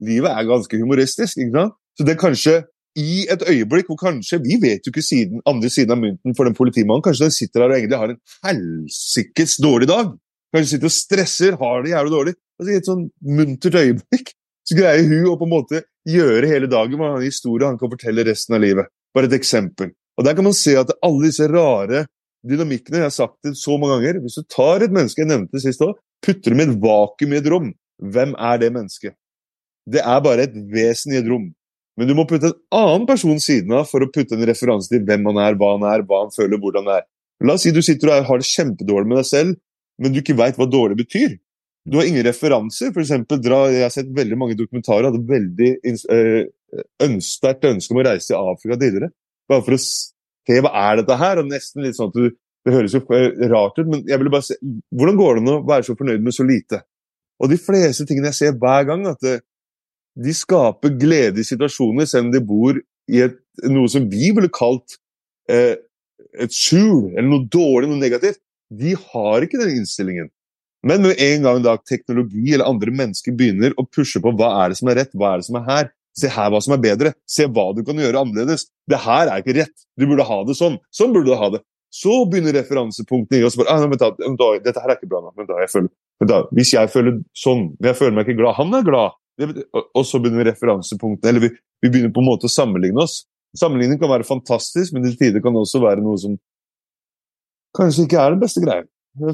livet er ganske humoristisk. ikke sant? Så det er kanskje i et øyeblikk hvor kanskje Vi vet jo ikke siden, andre siden av mynten for den politimannen. Kanskje den sitter der og egentlig har en helsikes dårlig dag. Kanskje sitter og stresser, har det jævlig dårlig. Altså, I et sånn muntert øyeblikk greier hun å på en måte gjøre hele dagen med en historie han kan fortelle resten av livet. Bare et eksempel. Og Der kan man se at alle disse rare dynamikkene Jeg har sagt det så mange ganger. Hvis du tar et menneske jeg nevnte sist òg, putter dem i et vakuum i et rom, hvem er det mennesket? Det er bare et vesen i et rom. Men du må putte en annen person siden av for å putte en referanse til hvem han er, hva han er, hva han føler, hvordan han er. La oss si du sitter og har det kjempedårlig med deg selv, men du ikke veit hva dårlig betyr. Du har ingen referanser. For eksempel, jeg har sett veldig mange dokumentarer hadde veldig øh, sterkt ønske om å reise til Afrika tidligere. Bare for å se hva er dette her. og nesten litt sånn at du, Det høres jo øh, rart ut, men jeg ville bare se, hvordan går det an å være så fornøyd med så lite? Og de fleste tingene jeg ser hver gang, at det, de skaper glede i situasjoner, selv om de bor i et, noe som vi ville kalt eh, et skjul, eller noe dårlig, noe negativt. De har ikke den innstillingen. Men med en gang da teknologi eller andre mennesker begynner å pushe på hva er det som er rett, hva er det som er her, se her hva som er bedre, se hva du kan gjøre annerledes. Det her er ikke rett, du burde ha det sånn. Sånn burde du ha det. Så begynner referansepunktene i oss. ah, men da, men da, Dette her er ikke bra nok. Men da, jeg føler, men da, hvis jeg føler sånn, men jeg føler meg ikke glad Han er glad. Og så begynner referansepunktene, eller vi, vi begynner på en måte å sammenligne oss. Sammenligning kan være fantastisk, men til tider kan det også være noe som kanskje ikke er den beste greia.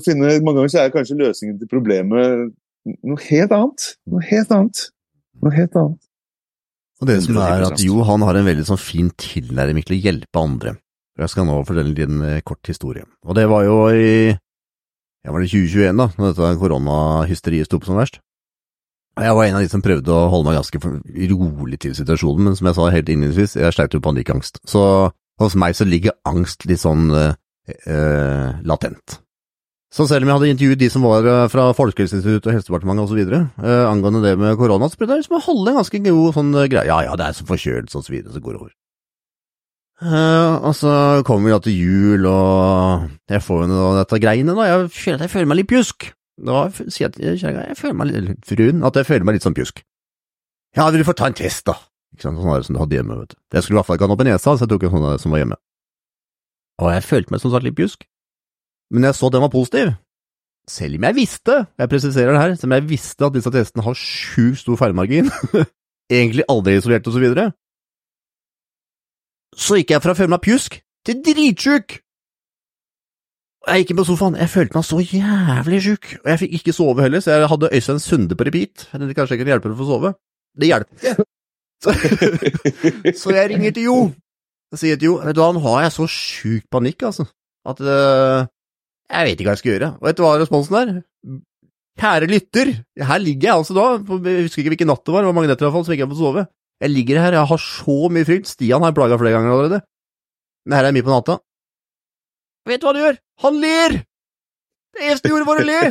Finne, mange ganger så er kanskje løsningen til problemet noe helt annet. Noe helt annet. Noe helt annet. Og det som er at 110%. Jo, han har en veldig sånn fin tilnærming til å hjelpe andre. Jeg skal nå fortelle en liten eh, kort historie. Og det var jo i ja, var det 2021 da, når dette koronahysteriet sto på som verst. Jeg var en av de som prøvde å holde meg ganske rolig til situasjonen, men som jeg sa helt innledningsvis, jeg sleit jo panikkangst. Så hos meg så ligger angst litt sånn eh, eh, latent. Så selv om jeg hadde intervjuet de som var eh, fra Folkehelseinstituttet og Helsedepartementet osv. Eh, angående det med korona, så prøvde jeg liksom å holde en ganske god sånn eh, greie. Ja ja, det er så forkjølelse og så videre, så går det over. Eh, og så kommer vi da til jul, og jeg får jo dette greiene, da. Jeg føler at jeg føler meg litt pjusk. Da sier jeg til kjerringa jeg føler meg litt fruen, at jeg føler meg litt sånn pjusk. Ja, vil du få ta en test, da? Ikke sant, sånn er det som du hadde hjemme, vet du. Jeg skulle i hvert fall ikke ha noe på nesa, så jeg tok en sånn der som var hjemme. Og jeg følte meg som sagt litt pjusk. Men jeg så at den var positiv. Selv om jeg visste, jeg presiserer det her, selv om jeg visste at disse testene har sjukt stor feilmargin, egentlig aldri isolert og så videre, så gikk jeg fra å føle meg pjusk til dritsjuk. Jeg gikk inn på sofaen, jeg følte meg så jævlig sjuk, og jeg fikk ikke sove heller, så jeg hadde Øystein Sunde på repeat. eller kanskje jeg kan hjelpe deg å få sove. Det hjelper. Så, så jeg ringer til Jo. Jeg sier til Jo, vet du hva, nå har jeg så sjuk panikk, altså, at eh, Jeg vet ikke hva jeg skal gjøre. Og vet du hva responsen er? Kjære lytter, her ligger jeg altså da, jeg husker ikke hvilken natt det var, det var mange netter i hvert fall, som ikke jeg har fått sove. Jeg ligger her, jeg har så mye frykt, Stian har plaga flere ganger allerede. Men her er jeg mye på natta. Vet du hva han gjør? Han ler! Det eneste han gjorde var å le!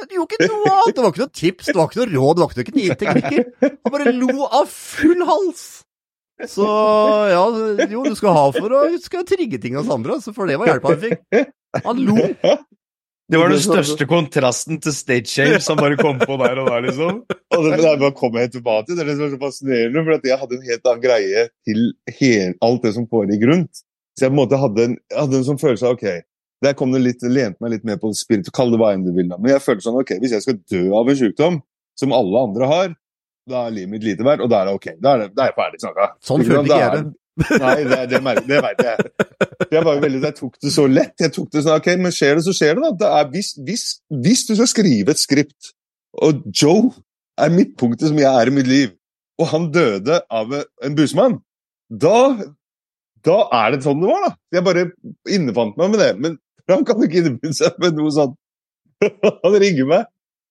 Det gjorde ikke noe annet, det var ikke noe tips, det var ikke noe råd, det var ikke noen knivteknikker. Han bare lo av full hals! Så ja, jo, du skal ha for å å trigge ting hos andre, for det var hjelpa han fikk. Han lo. Det var den største kontrasten til stage shame som bare kom på der og der, liksom. Og det, det bare komme helt tilbake til det er det som er så fascinerende, for at jeg hadde en helt annen greie til hel, alt det som foregikk rundt. Så jeg på en måte hadde en, hadde en sånn følelse av ok, der kom det litt, lente meg litt mer på spirit, kall det hva enn du vil. da. Men jeg følte sånn ok, hvis jeg skal dø av en sykdom som alle andre har, da er livet mitt lite verdt, og da er det ok. Da er, det, da er jeg ferdig snakka. Sånn følte ikke jeg det. Nei, det, det, det veit jeg. Jeg veldig, jeg tok det så lett. Jeg tok det sånn, ok, Men skjer det, så skjer det. da. Det er, hvis, hvis, hvis du skal skrive et skript, og Joe er midtpunktet som jeg er i mitt liv, og han døde av en busemann, da, da er det sånn det var, da. Jeg bare innefant meg med det. Men han kan ikke innfinne seg med noe sånt. Han ringer meg.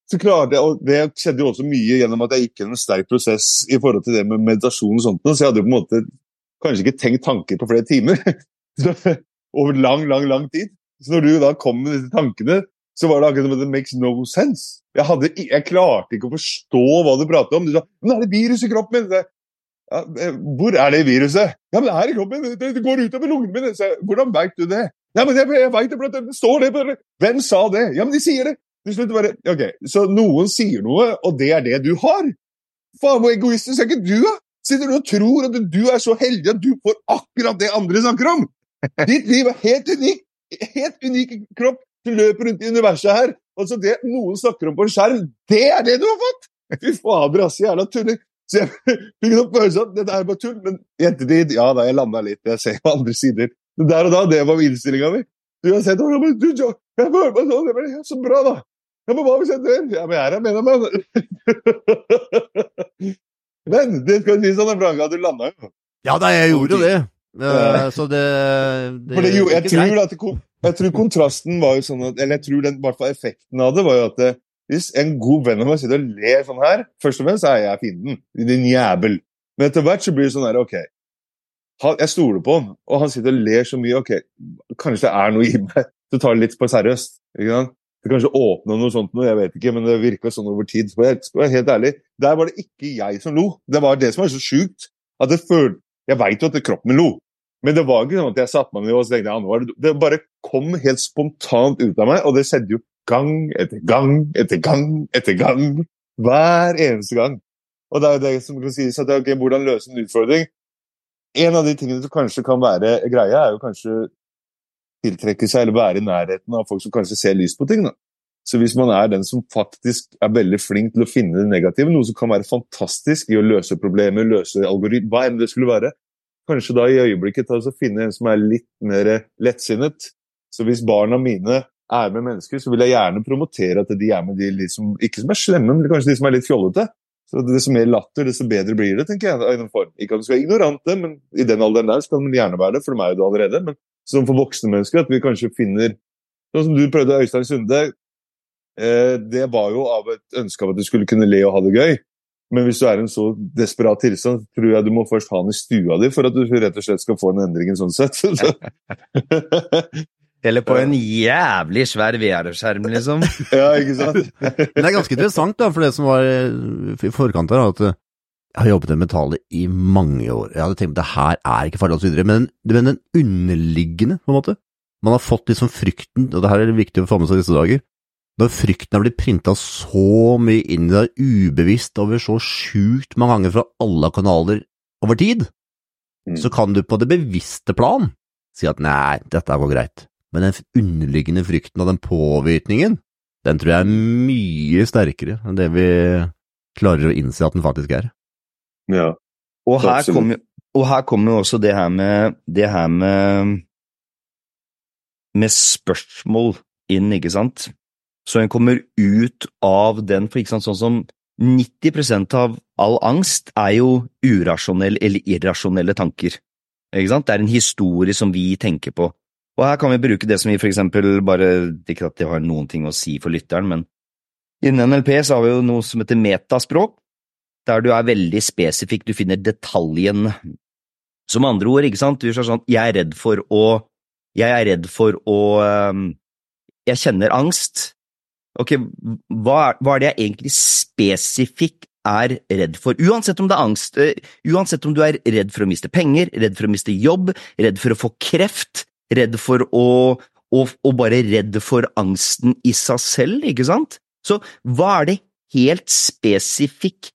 Så klarte jeg, og Det skjedde jo også mye gjennom at jeg gikk gjennom en sterk prosess i forhold til det med meditasjon og sånt, så jeg hadde jo på en måte kanskje ikke tenkt tanker på flere timer. Over lang, lang, lang tid. Så når du da kom med disse tankene, så var det akkurat som at det makes no sense. Jeg, hadde, jeg klarte ikke å forstå hva du pratet om. Du sa 'Men er det virus i kroppen min?' Ja, eh, hvor er det viruset? Ja, men det er i kroppen. min. det går utover lungene mine. Så Hvordan veit du det? Ja, men jeg, jeg veit det, det står det på. Hvem sa det? Ja, men de sier det. Til slutt bare Ok, så noen sier noe, og det er det du har? Faen, hvor egoistisk er ikke du, da? Sitter du og tror at du er så heldig at du får akkurat det andre snakker om? Ditt liv er helt unikt. Helt unik kropp. Du løper rundt i universet her. Altså det noen snakker om på en skjerm, det er det du har fått! Fy fader, ass, jævla tulling. Så jeg fikk en følelse av at dette er bare tull. Men i ettertid, ja da, jeg landa litt. Jeg ser på andre sider. Men der og da, det var innstillinga mi. Du har sett, «Å, men du, jeg føler meg sånn, ble ja, så bra, da. Ja, men hva hvis jeg dør? Ja, men jeg er her, mener jeg. Men det skal sies sånn, at du landa jo. Ja da, jeg gjorde det. Eh, så det, det det, jo, jeg, tror at jeg tror kontrasten var jo sånn at Eller jeg tror den, i hvert fall effekten av det var jo at det, hvis en god venn av meg sitter og ler sånn her Først og fremst er jeg fienden. Din jævel. Men etter hvert så blir det sånn her, ok han, Jeg stoler på han, og han sitter og ler så mye. Ok, kanskje det er noe i meg Du tar det litt for seriøst. ikke sant? Kanskje åpna noe sånt noe, jeg vet ikke, men det virka sånn over tid. For jeg skal være helt ærlig, Der var det ikke jeg som lo. Det var det som var så sjukt. at det føl... Jeg veit jo at kroppen min lo, men det var ikke sånn at jeg satte meg ned og tenkte jeg, «Ah, nå er det... det bare kom helt spontant ut av meg, og det skjedde jo gang etter gang etter gang etter gang. Hver eneste gang. Og det er jo det som kan sies at ok, hvordan løse en utfordring. En av de tingene som kanskje kan være greia, er jo kanskje tiltrekke seg eller være i nærheten av folk som kanskje ser lyst på ting. Da. Så hvis man er den som faktisk er veldig flink til å finne det negative, noe som kan være fantastisk i å løse problemer, løse algoritmer, hva enn det skulle være, kanskje da i øyeblikket ta og finne en som er litt mer lettsinnet. Så hvis barna mine er med mennesker, så vil jeg gjerne promotere at de er med de liksom, som, ikke som er slemme, men kanskje de som er litt fjollete. Så Desto mer latter, desto bedre blir det, tenker jeg. i noen form. Ikke at du skal være ignorante, men i den alderen der skal de gjerne være det, for de er jo det allerede. Men som for voksne mennesker, at vi kanskje finner Sånn som du prøvde, Øystein Sunde. Eh, det var jo av et ønske av at du skulle kunne le og ha det gøy. Men hvis du er i en så desperat tilstand, tror jeg du må først ha den i stua di for at du rett og slett skal få en endring sånn sett. Eller på en jævlig svær VR-skjerm, liksom. ja, ikke sant? Men det er ganske interessant, da, for det som var eh, i forkant her, at eh, jeg har jobbet med metaller i mange år. Jeg hadde tenkt at det her er ikke farlig, videre, men, men den underliggende, på en måte. Man har fått liksom frykten, og det her er det viktig å få med seg disse dager. Når frykten er blitt printa så mye inn i deg ubevisst over så sjukt mange ganger fra alle kanaler over tid, Mm. så kan du på det bevisste plan si at nei, dette går greit. Men den underliggende frykten og den påvirkningen, den tror jeg er mye sterkere enn det vi klarer å innse at den faktisk er. Ja. Og her kommer og her kommer jo også det her med det her med med spørsmål inn, ikke sant? Så en kommer ut av den, for ikke sant, sånn som 90% av all angst er jo urasjonelle eller irrasjonelle tanker. Ikke sant? Det er en historie som vi tenker på. Og her kan vi bruke det som vi for eksempel bare Ikke at det har noen ting å si for lytteren, men innen NLP så har vi jo noe som heter metaspråk, der du er veldig spesifikk, du finner detaljen. Som andre ord, ikke sant, du er sånn Jeg er redd for å Jeg er redd for å um, Jeg kjenner angst. Ok, hva, hva er det jeg egentlig spesifikk er redd for? Uansett om det er angst, uansett om du er redd for å miste penger, redd for å miste jobb, redd for å få kreft, redd for å og, og bare redd for angsten i seg selv, ikke sant? Så hva er det helt spesifikk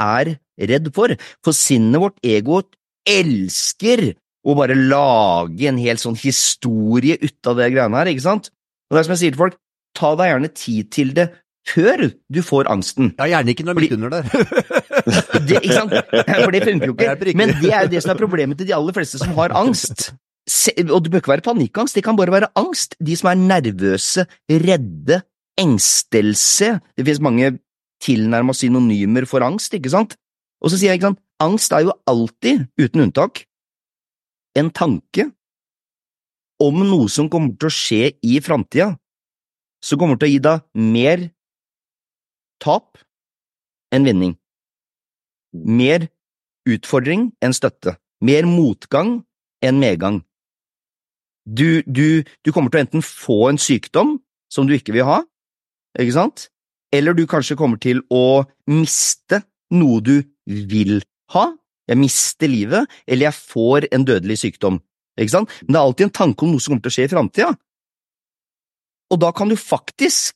er redd for? For sinnet vårt, egoet, elsker å bare lage en hel sånn historie ut av det greiene her, ikke sant? Og det er som jeg sier til folk, ta deg gjerne tid til det før du får angsten. Ja, gjerne ikke når midt under der. Det, ikke sant? For det funker jo ikke. Men det er jo det som er problemet til de aller fleste som har angst. Se, og det bør ikke være panikkangst, det kan bare være angst. De som er nervøse, redde, engstelse. Det finnes mange tilnærma synonymer for angst, ikke sant? Og så sier jeg, ikke sant, angst er jo alltid, uten unntak, en tanke om noe som kommer til å skje i framtida, som kommer til å gi deg mer tap enn vinning. Mer utfordring enn støtte. Mer motgang enn medgang. Du, du, du kommer til å enten få en sykdom som du ikke vil ha, ikke sant? Eller du kanskje kommer til å miste noe du vil ha. Jeg mister livet, eller jeg får en dødelig sykdom. Ikke sant? Men det er alltid en tanke om noe som kommer til å skje i framtida. Og da kan du faktisk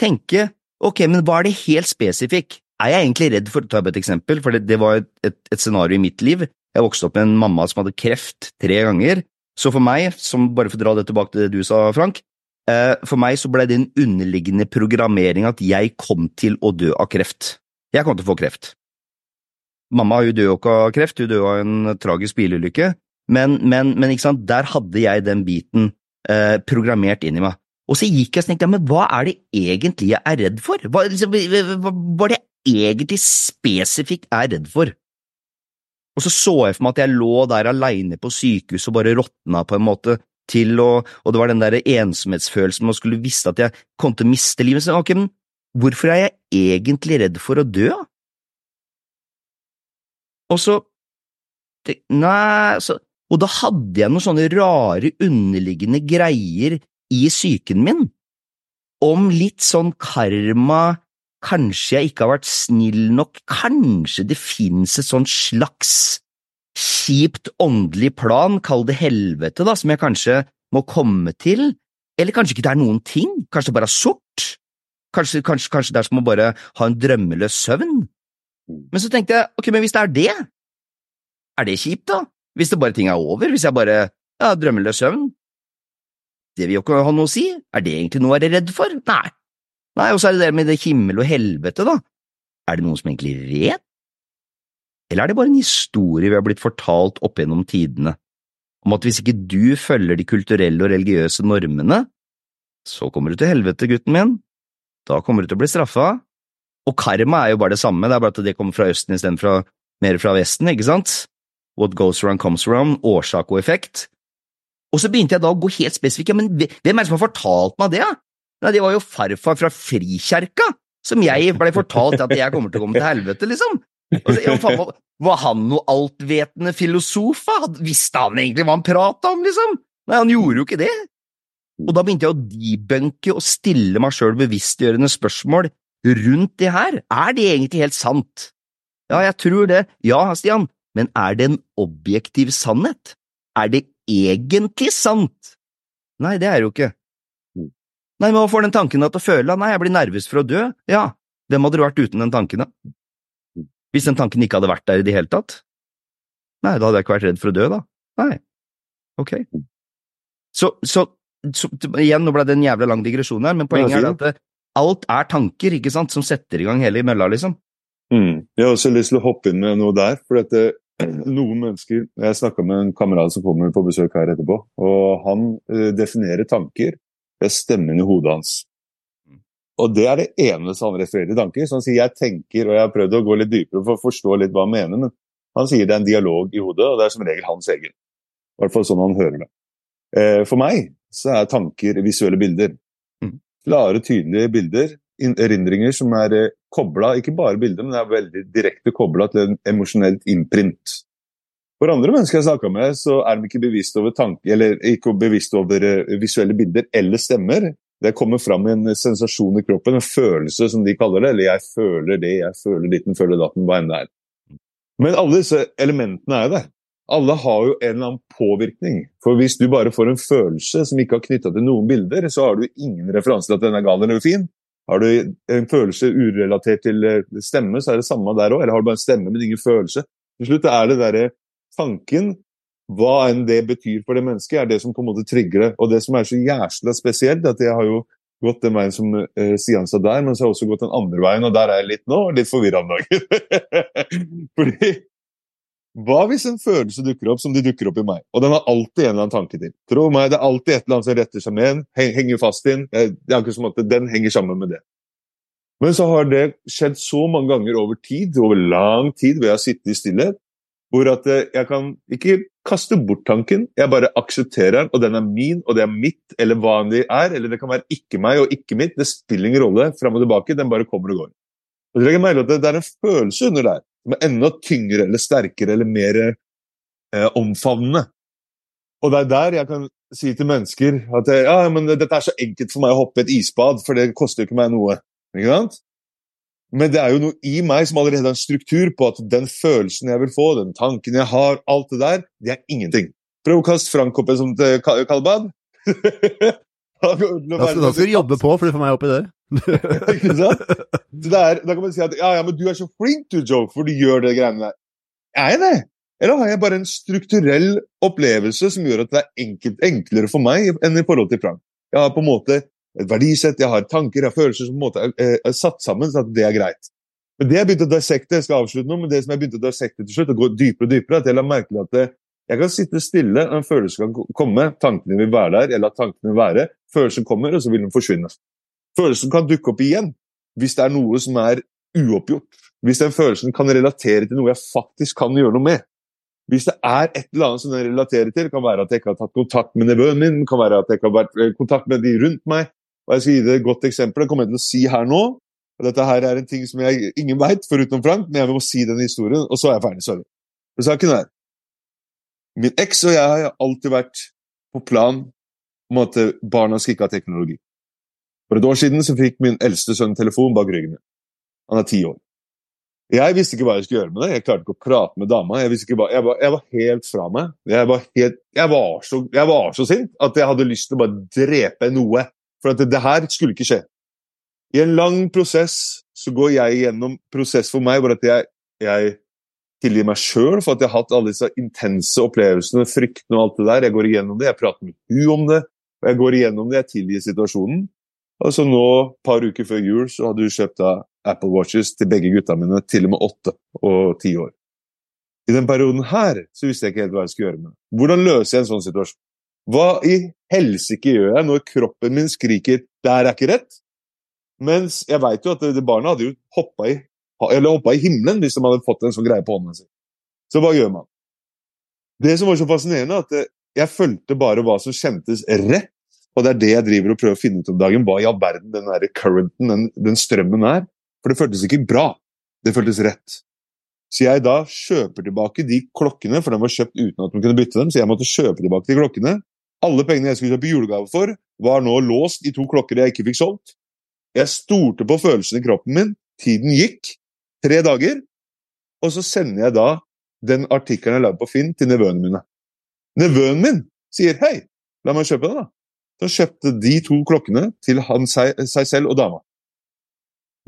tenke ok, men hva er det helt spesifikk? Er jeg egentlig redd for, ta et eksempel, for det, det var et, et, et scenario i mitt liv. Jeg vokste opp med en mamma som hadde kreft tre ganger, så for meg, som bare for å dra det tilbake til det du sa, Frank, for meg så ble det en underliggende programmering at jeg kom til å dø av kreft. Jeg kom til å få kreft. Mamma hun døde jo ikke av kreft, hun døde av en tragisk bilulykke, men, men, men der hadde jeg den biten eh, programmert inn i meg. Og så gikk jeg og tenkte, men hva er det egentlig jeg er redd for? Hva, liksom, hva, hva er det jeg egentlig spesifikt er redd for? Og så så jeg for meg at jeg lå der aleine på sykehuset og bare råtna på en måte til og, Og det var den der ensomhetsfølelsen man skulle visste at jeg kom til å miste livet. Så ok, men hvorfor er jeg egentlig redd for å dø? Og så det- Nei, så Og da hadde jeg noen sånne rare, underliggende greier i psyken min om litt sånn karma, kanskje jeg ikke har vært snill nok, kanskje det finnes et sånn slags kjipt åndelig plan, kall det helvete, da, som jeg kanskje må komme til, eller kanskje ikke det er noen ting, kanskje det bare er sort, kanskje, kanskje, kanskje det er som å bare ha en drømmeløs søvn. Men så tenkte jeg, ok, men hvis det er det, er det kjipt da? Hvis det bare ting er over, hvis jeg bare, ja, drømmeløs søvn, det vil jo ikke ha noe å si, er det egentlig noe jeg er redd for? Nei. Nei, og så er det det med det himmel og helvete, da. Er det noen som egentlig vet? Eller er det bare en historie vi har blitt fortalt opp gjennom tidene, om at hvis ikke du følger de kulturelle og religiøse normene, så kommer du til helvete, gutten min. Da kommer du til å bli straffa. Og karma er jo bare det samme, det er bare at det kommer fra Østen istedenfor mer fra Vesten, ikke sant? What goes around comes around, årsak og effekt. Og så begynte jeg da å gå helt spesifikt, ja, men hvem er det som har fortalt meg det? da? Nei, det var jo farfar fra Frikjerka, som jeg ble fortalt at jeg kommer til å komme til helvete, liksom. Og så, ja, var- han noe altvetende filosof? Visste han egentlig hva han prata om, liksom? Nei, han gjorde jo ikke det. Og da begynte jeg å debunke og stille meg sjøl bevisstgjørende spørsmål rundt det her. Er det egentlig helt sant? Ja, jeg tror det. Ja, Stian, men er det en objektiv sannhet? Er det egentlig sant? Nei, det er det jo ikke. Nei, men hva får den tanken deg til å føle? Nei, jeg blir nervøs for å dø. Ja, hvem hadde du vært uten den tanken, da? Hvis den tanken ikke hadde vært der i det hele tatt? Nei, da hadde jeg ikke vært redd for å dø, da. Nei. Ok. Så, så, så igjen, nå ble det en jævla lang digresjon her, men poenget er at det, alt er tanker, ikke sant, som setter i gang hele mølla, liksom. Mm. Jeg har også lyst til å hoppe inn med noe der. for dette det, noen mennesker, Jeg snakka med en kamerat som kommer på besøk her etterpå. og Han eh, definerer tanker ved stemmen i hodet hans. Og Det er det eneste han refererer til tanker. Så han sier jeg tenker, og jeg har prøvd å gå litt dypere for å forstå litt hva han mener, men han sier det er en dialog i hodet, og det er som regel hans egen. I hvert fall sånn han hører det. Eh, for meg så er tanker visuelle bilder. Mm. Klare, tydelige bilder. in- Erindringer som er eh, kobla, ikke bare bilder, men det er veldig direkte kobla til en emosjonelt innprint. For andre mennesker jeg snakka med, så er de ikke bevisst over tanke, eller ikke bevisst over eh, visuelle bilder eller stemmer. Det kommer fram en sensasjon i kroppen, en følelse som de kaller det. Eller 'jeg føler det, jeg føler ditten, føler datten', hva enn det er. Men alle disse elementene er jo der. Alle har jo en eller annen påvirkning. For hvis du bare får en følelse som ikke har knytta til noen bilder, så har du ingen referanse til at den er gal eller fin. Har du en følelse urelatert til eh, stemme, så er det samme der òg. Eller har du bare en stemme, men ingen følelse. Til slutt er det derre tanken, hva enn det betyr for det mennesket, er det som på en måte trigger det. Og det som er så jæsla spesielt, at jeg har jo gått den veien som uh, Stian sa der, men så har jeg også gått den andre veien, og der er jeg litt nå, litt forvirra om dagen. Fordi hva hvis en følelse dukker opp som de dukker opp i meg? Og den har alltid en eller annen tanke til. Tro meg, det er alltid et eller annet som retter seg med en, henger fast i en. Eh, Det er akkurat som at den henger sammen med det. Men så har det skjedd så mange ganger over tid, over lang tid, ved å sitte i stillhet, hvor at eh, jeg kan ikke kaste bort tanken, jeg bare aksepterer den, og den er min, og det er mitt, eller hva enn det er, eller det kan være ikke meg og ikke mitt, det spiller ingen rolle, fram og tilbake, den bare kommer og går. Og legger merke at det- det er en følelse under der, som er enda tyngre eller sterkere eller mer eh, omfavnende. Og det er der jeg kan si til mennesker at eh, ja, men dette er så enkelt for meg å hoppe i et isbad, for det koster jo ikke meg noe. Ikke sant? Men det er jo noe i meg som allerede har en struktur på at den følelsen jeg vil få, den tanken jeg har, alt det der, det er ingenting. Prøv å kaste Frank opp en et sånt eh. Da Da skal, du jobbe på for du får meg oppi der. ikke sant? Der, er, da kan man si at ja, ja, men du er så flink du, Joe, for du gjør det greiene der. Er jeg det? Eller har jeg bare en strukturell opplevelse som gjør at det er enkelt, enklere for meg enn i forhold til Frank? Jeg har på en måte et verdisett, jeg har tanker, jeg har følelser som på en måte er, er, er satt sammen, så at det er greit. Men det jeg begynte å dissekte, jeg skal avslutte nå, men det som jeg begynte å dissekte til slutt, og gå dypere og dypere, at jeg la merke til at det, jeg kan sitte stille, en følelse kan komme, tankene vil være der, eller lar tankene være, følelsen kommer, og så vil den forsvinne. Følelsen kan dukke opp igjen hvis det er noe som er uoppgjort. Hvis den følelsen kan relatere til noe jeg faktisk kan gjøre noe med. Hvis det er et eller annet som den relaterer til, det kan være at jeg ikke har tatt kontakt med nevøen min, det kan være at jeg ikke har vært i kontakt med de rundt meg. Og jeg skal gi deg et godt eksempel, det kommer jeg til å si her nå. Og dette her er en ting som jeg ingen veit, foruten Frank, men jeg må si den historien, og så er jeg ferdig. Sorry. Men saken er Min eks og jeg har alltid vært på plan om at barna skal ikke ha teknologi. For et år siden så fikk min eldste sønn telefon bak ryggen min. Han er ti år. Jeg visste ikke hva jeg skulle gjøre med det. Jeg klarte ikke å prate med dama. Jeg, jeg, var, jeg var helt fra meg. Jeg var, helt, jeg, var så, jeg var så sint at jeg hadde lyst til å bare drepe noe. For at det, det her skulle ikke skje. I en lang prosess så går jeg gjennom prosess for meg hvor at jeg, jeg tilgir meg sjøl for at jeg har hatt alle disse intense opplevelsene, fryktene og alt det der. Jeg går igjennom det, jeg prater med hun om det, og jeg går igjennom det, jeg tilgir situasjonen. Og så nå, par uker før jul, så hadde hun kjøpt da Apple Watches til begge gutta mine, til og med åtte og ti år. I den perioden her så visste jeg ikke helt hva jeg skulle gjøre med det. Hvordan løser jeg en sånn situasjon? Hva i helsike gjør jeg når kroppen min skriker 'det her er ikke rett'? Mens jeg veit jo at det, barna hadde jo hoppa i, i himmelen hvis de hadde fått en sånn greie på hånda si. Så hva gjør man? Det som var så fascinerende, at eh, jeg fulgte bare hva som kjentes rett. Og det er det jeg driver og prøver å finne ut om dagen. Hva i all verden den der currenten, den, den strømmen er. For det føltes ikke bra. Det føltes rett. Så jeg da kjøper tilbake de klokkene, for de var kjøpt uten at man kunne bytte dem. Så jeg måtte kjøpe tilbake de klokkene. Alle pengene jeg skulle kjøpe julegave for, var nå låst i to klokker jeg ikke fikk solgt. Jeg stolte på følelsen i kroppen min. Tiden gikk. Tre dager. Og så sender jeg da den artikkelen jeg lagde på Finn, til nevøene mine. Nevøen min sier 'hei, la meg kjøpe den', da. Så kjøpte de to klokkene til han seg, seg selv og dama.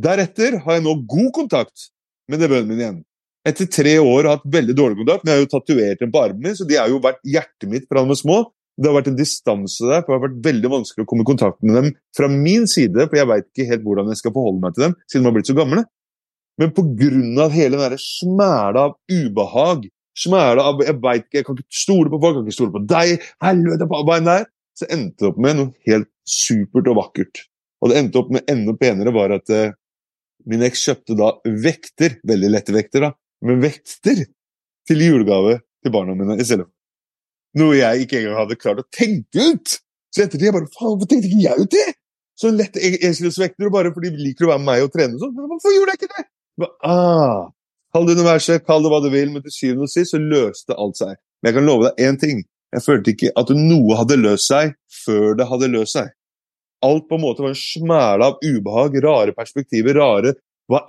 Deretter har jeg nå god kontakt med nevøen min igjen. Etter tre år har jeg hatt veldig dårlig kontakt, men jeg har jo tatovert dem på armen min, så de har jo vært hjertet mitt fra de var små. Det har vært en distanse der, for det har vært veldig vanskelig å komme i kontakt med dem fra min side, for jeg veit ikke helt hvordan jeg skal forholde meg til dem, siden de har blitt så gamle. Men av hele den smæla av ubehag, smæla av Jeg vet ikke, jeg kan ikke stole på folk, jeg kan ikke stole på deg, helvete, på enn det er, så endte det opp med noe helt supert og vakkert. Og det endte opp med enda penere var at eh, min eks kjøpte da vekter, veldig lette vekter, da, men vekter til julegave til barna mine i stedet. Noe jeg ikke engang hadde klart å tenke ut! Så etter ettertid jeg bare Faen, hvorfor tenkte ikke jeg ut det? Så lett e- eselhøstvekter, og bare fordi de liker å være med meg og trene sånn. Hvorfor gjorde jeg ikke det? Ba, ah, kall det universet, kall det hva du vil, men til syvende og sist så løste alt seg. Men jeg kan love deg én ting. Jeg følte ikke at noe hadde løst seg før det hadde løst seg. Alt på en måte var en smæle av ubehag, rare perspektiver, rare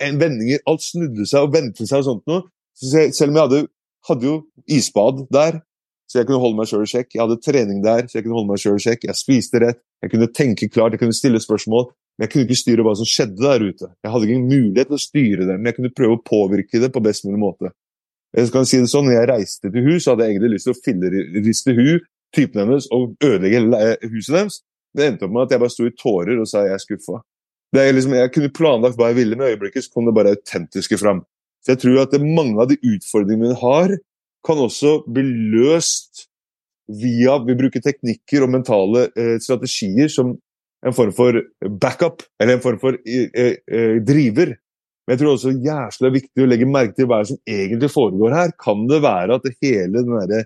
vendinger. Alt snudde seg og vendte seg og sånt noe. Så selv om jeg hadde, hadde jo isbad der, så jeg kunne holde meg sjøl i sjekk. Jeg hadde trening der, så jeg kunne holde meg selv i sjekk. Jeg spiste rett, jeg kunne tenke klart, jeg kunne stille spørsmål. Men jeg kunne ikke styre hva som skjedde der ute. Jeg hadde ikke mulighet til å styre det, men jeg kunne prøve å påvirke det på best mulig måte. Jeg kan si det sånn, når jeg reiste til hus, hadde jeg egentlig lyst til å filleriste hu, typen hennes, og ødelegge huset deres. Det endte opp med at jeg bare sto i tårer og sa jeg er skuffa. Liksom, jeg kunne planlagt hva jeg ville, men i øyeblikket så kom det bare autentiske fram. Så jeg tror at mange av de utfordringene mine har, kan også bli løst via Vi bruker teknikker og mentale eh, strategier som en form for backup, eller en form for eh, eh, driver. Men jeg tror også jævlig viktig å legge merke til hva som egentlig foregår her. Kan det være at det hele den der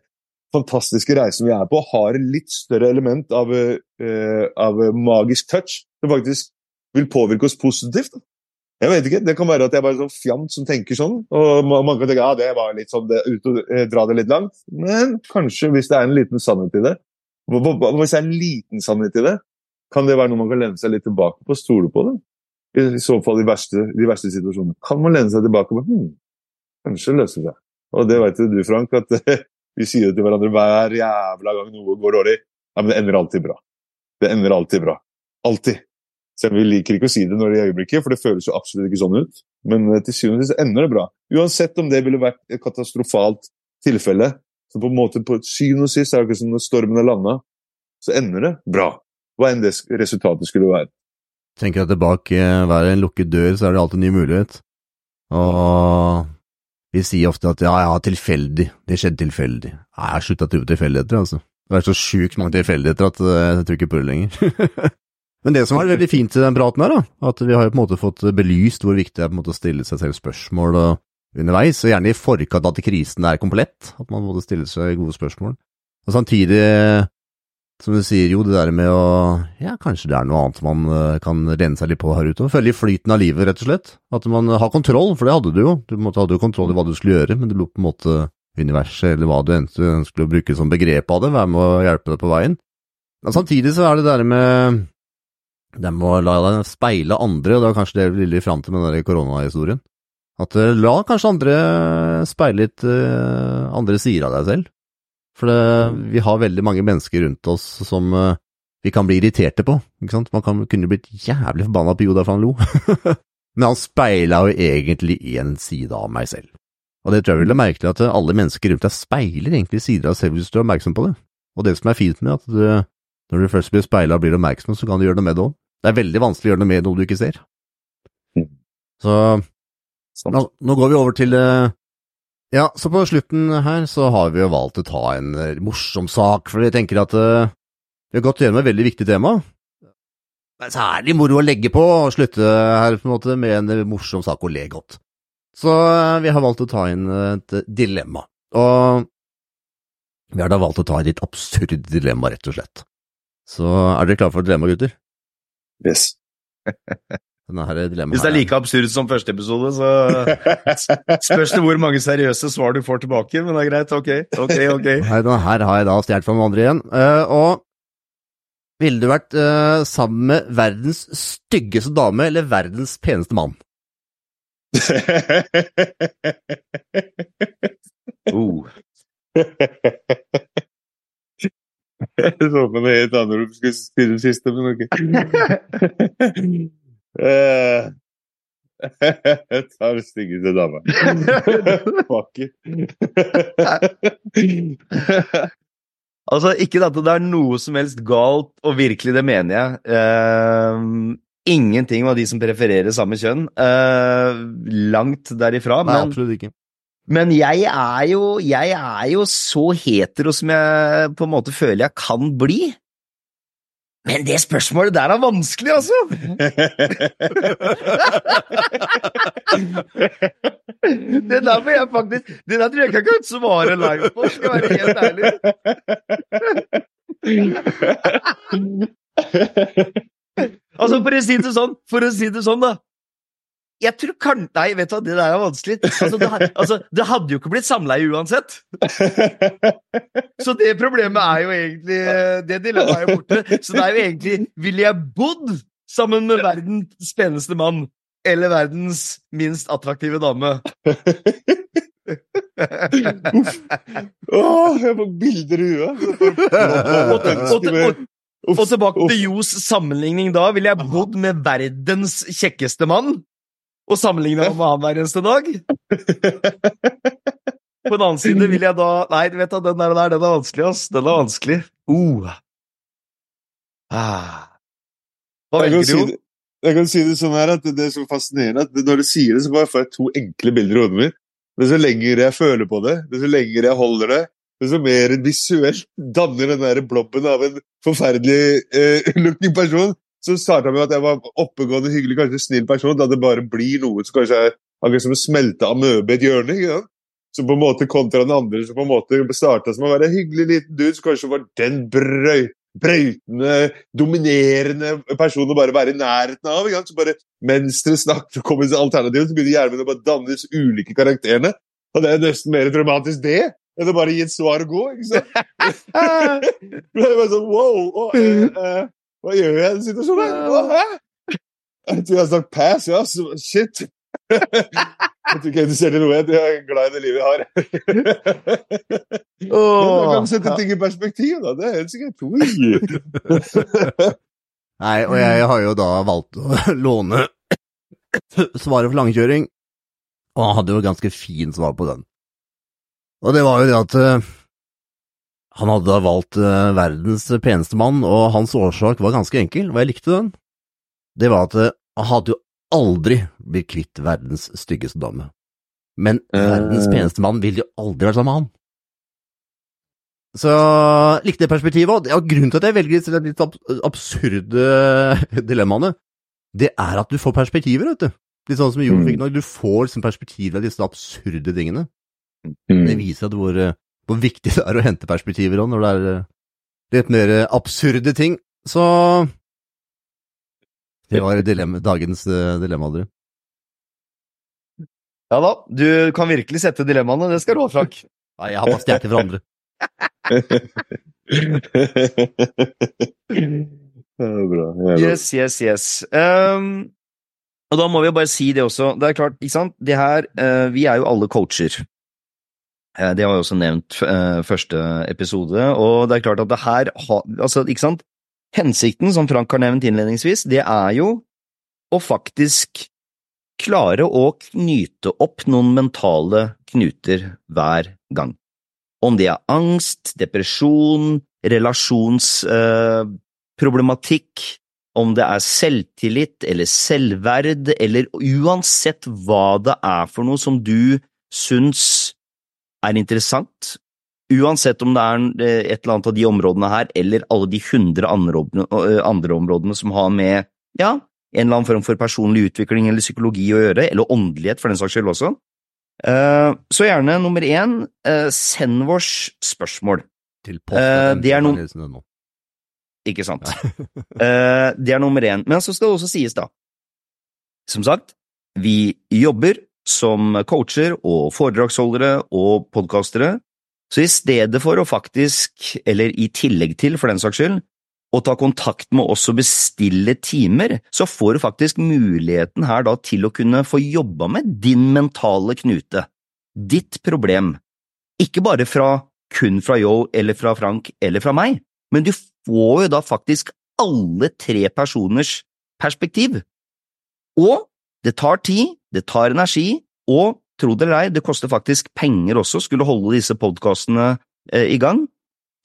fantastiske reisen vi er på, har et litt større element av, eh, av magisk touch, som faktisk vil påvirke oss positivt? Da? Jeg vet ikke. Det kan være at jeg bare er sånn fjant som tenker sånn. Og ma- mange kan tenke ja, det var litt sånn det, ut og eh, dra det litt langt. Men kanskje, hvis det er en liten sannhet i det Hvis det er en liten sannhet i det, kan det være noe man kan lene seg litt tilbake på og stole på det? I, så fall i verste, de verste situasjonene. Kan man lene seg tilbake på hm, kanskje løser det seg. Og det vet jo du, Frank, at vi sier det til hverandre hver jævla gang noe går dårlig. Ja, men det ender alltid bra. Det ender alltid bra. Alltid. Selv vi liker ikke å si det når det er i øyeblikket, for det føles jo absolutt ikke sånn ut. Men eh, til syvende og sist ender det bra. Uansett om det ville vært et katastrofalt tilfelle, så på en måte på syvende og sist er det ikke som når stormen har landa, så ender det bra. Hva enn det resultatet skulle være. Tenker at det bak eh, hver lukket dør, så er det alltid en ny mulighet. Og vi sier ofte at ja, ja, tilfeldig, det skjedde tilfeldig. Nei, jeg har slutta å tro på tilfeldigheter, altså. Det er så sjukt mange tilfeldigheter at eh, jeg tror ikke på det lenger. Men det som er veldig fint i den praten her, da, at vi har jo på en måte fått belyst hvor viktig det er på en måte å stille seg selv spørsmål og underveis, og gjerne i forkant av at krisen er komplett, at man måtte stille seg gode spørsmål. Og samtidig, som du sier, jo, det der med å Ja, kanskje det er noe annet man eh, kan lene seg litt på her ute, og følge flyten av livet, rett og slett. At man har kontroll, for det hadde du jo. Du på en måte hadde jo kontroll i hva du skulle gjøre, men du lot på en måte universet, eller hva du ønsker å bruke som begrep av det, være med å hjelpe deg på veien. Men samtidig så er det der med det med å la deg speile andre, og det var kanskje det vi ville fram til med den koronahistorien. At eh, la kanskje andre speile litt eh, andre sider av deg selv. For det, vi har veldig mange mennesker rundt oss som eh, vi kan bli irriterte på. ikke sant? Man kan, kunne blitt jævlig forbanna på Joda han lo. Men han speila jo egentlig en side av meg selv. Og det tror jeg ville merkelig, at alle mennesker rundt deg speiler egentlig sider av deg selv hvis du er oppmerksom på det. Og det som er fint med at du, når du først blir speila og blir oppmerksom, så kan du gjøre noe med det òg. Det er veldig vanskelig å gjøre noe med noe du ikke ser. Mm. Så nå, nå går vi over til eh, Ja, så på slutten her så har vi jo valgt å ta en eh, morsom sak, for vi tenker at uh, vi har gått gjennom et veldig viktig tema. Det er særlig moro å legge på og slutte her på en måte med en morsom sak og le godt. Så vi har valgt å ta inn et dilemma. Og vi har da valgt å ta et litt absurd dilemma, rett og slett. Så er dere klare for dilemma, gutter? Yes. Hvis det er like absurd som første episode, så spørs det hvor mange seriøse svar du får tilbake, men det er greit. Ok, ok, ok. Nei, denne her har jeg da stjålet fra noen andre igjen. Eh, og ville du vært eh, sammen med verdens styggeste dame eller verdens peneste mann? Oh. Jeg så på noe helt annet når du skulle spille det siste, men ok. Eh, Jeg tar det styggeste dama. Fuck it. altså, ikke at det er noe som helst galt, og virkelig, det mener jeg. Uh, ingenting med de som prefererer samme kjønn. Uh, langt derifra. Nei, men absolutt ikke. Men jeg er jo, jeg er jo så hetero som jeg på en måte føler jeg kan bli. Men det spørsmålet der er vanskelig, altså! Det der må jeg faktisk Det der tror jeg ikke jeg kan svare live på, skal være helt ærlig. Altså, for å si det sånn, for å si det sånn, da. Jeg tror kan... Nei, vet du hva, det der er vanskelig. Altså, det, altså, det hadde jo ikke blitt samleie uansett. Så det problemet er jo egentlig Det dilemmaet er jo borte. Så det er jo egentlig Ville jeg bodd sammen med verdens peneste mann eller verdens minst attraktive dame? Åh, jeg får bilder i huet. Og tilbake til Jos sammenligning da. Ville jeg bodd med verdens kjekkeste mann og sammenligna med han hver eneste dag? På den annen side vil jeg da Nei, du vet da, den der, den er vanskelig, ass. Den er vanskelig. Uh. Ah. Hva velger du? det, jeg kan si det sånn her at det er så fascinerende at når du sier det, så bare får jeg to enkle bilder i hodet mitt. Men så lenger jeg føler på det, så lenger jeg holder det, så mer visuelt danner den der blobben av en forferdelig eh, looking person. Så starta med at jeg var oppegående, hyggelig, kanskje snill person, da det bare blir noe som kanskje er akkurat som å smelte amøbe i et hjørne. ikke sant? Så på en måte kontra den andre som på en måte starta som å være en hyggelig liten dude, så kanskje var den brøy, brøytende, dominerende personen å bare være i nærheten av. Ikke sant? Så bare mens dere snakket og kom med alternativet, så begynner hjernen å bare danne disse ulike karakterene. Og det er nesten mer dramatisk det enn å bare gi et svar og gå. ikke sant? Det var sånn wow! og, uh, eh, hva gjør jeg i den situasjonen? Hæ? Jeg tror jeg har sagt pass, ja. Så, shit. Jeg tror ikke jeg er interessert i noe. Jeg er glad i det livet jeg har. Men da kan sette ting i perspektiv, da. Det er helt sikkert. Nei, og jeg har jo da valgt å låne svaret for langkjøring, og han hadde jo ganske fin svar på den. Og det var jo det at eh, han hadde da valgt eh, verdens peneste mann, og hans årsak var ganske enkel, og jeg likte den. Det var at eh, han hadde jo aldri blitt kvitt verdens styggeste dame. Men verdens Eh. peneste mann ville jo aldri vært sammen med han. Så likte det perspektivet, og ja, grunnen til at jeg velger disse litt absurde dilemmaene, det er at du får perspektiver, vet du. Litt sånn som Jon jordfiken. fikk nå, du får liksom perspektiv av disse absurde tingene. Det Mm. viser at hvor, hvor viktig det er å hente perspektiver òg, når det er eh, litt mer eh, absurde ting. Så det var dilemma, dagens eh, dilemma, dere. Ja da, du kan virkelig sette dilemmaene, det skal du ha, Frank. Nei, jeg har bare stjålet det fra andre. Det er bra. Det er. Yes, yes, yes. Um, og da må vi jo bare si det også. Det er klart, ikke sant, det her uh, Vi er jo alle coacher. Eh, det var jo også nevnt eh, første episode, og det er klart at det her har Altså, ikke sant? Hensikten, som Frank har nevnt innledningsvis, det er jo å faktisk klare å knyte opp noen mentale knuter hver gang. Om det er angst, depresjon, relasjonsproblematikk, eh, om det er selvtillit eller selvverd, eller uansett hva det er for noe som du syns er interessant, uansett om det er eh, et eller annet av de områdene her, eller alle de hundre andre, områdene- andre områdene som har med, ja, en eller annen form for personlig utvikling eller psykologi å gjøre, eller åndelighet for den saks skyld også. Eh, Så gjerne nummer én, eh, send vårs spørsmål. Til Eh, det er noen- Ikke sant? Det er nummer én. Men så skal det også sies, da. Som sagt, vi jobber som coacher og foredragsholdere og podkastere, så i stedet for å faktisk, eller i tillegg til for den saks skyld, å ta kontakt med oss og bestille timer, så får du faktisk muligheten her da til å kunne få jobba med din mentale knute, ditt problem, ikke bare fra kun fra Yo eller fra Frank eller fra meg, men du får jo da faktisk alle tre personers perspektiv. Og det tar tid, det tar energi, og tro det eller ei, det koster faktisk penger også skulle holde disse podkastene eh, i gang.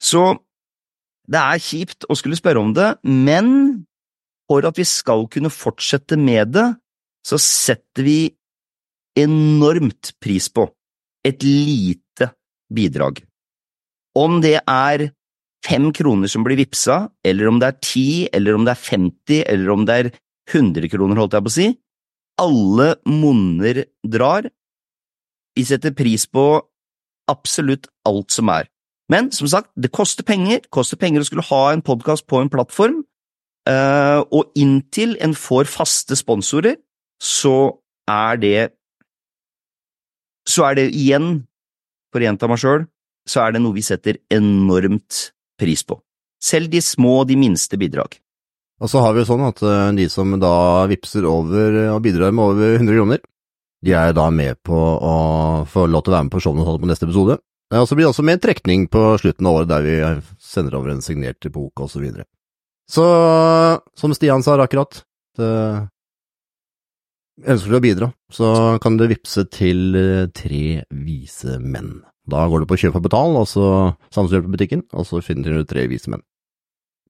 Så det er kjipt å skulle spørre om det, men for at vi skal kunne fortsette med det, så setter vi enormt pris på et lite bidrag. Om det er fem kroner som blir vippsa, eller om det er ti, eller om det er 50, eller om det er 100 kroner, holdt jeg på å si. Alle monner drar. Vi setter pris på absolutt alt som er. Men som sagt, det koster penger. Det koster penger å skulle ha en podkast på en plattform. eh, og inntil en får faste sponsorer, så er det Så er det igjen, for å gjenta meg sjøl, så er det noe vi setter enormt pris på. Selv de små, de minste bidrag. Og så har vi jo sånn at eh, de som da vippser over og bidrar med over 100 kroner, de er da med på å få lov til å være med på showet på neste episode. Og så blir det også med en trekning på slutten av året der vi sender over en signert bok og så videre. Så som Stian sa akkurat, ønsker du å bidra, så kan du vippse til eh, Tre vise menn. Da går du på kjøp og betal, og så samsgjør på butikken, og så finner du Tre vise menn.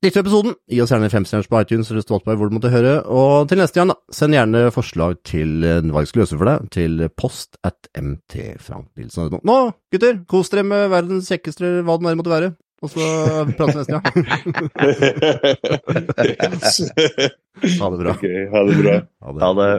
Likte episoden? Gi oss gjerne femstjerners på iTunes eller Spotify hvor du måtte høre, og til neste gang, da, send gjerne forslag til eh, hva jeg skal løse for deg, til post at mtfranknilsen.no. Nå, gutter, kos dere med verdens kjekkeste hva det nå måtte være, og så prates neste gang. Ha det bra. Okay, ha det bra. Ha det. Ha det.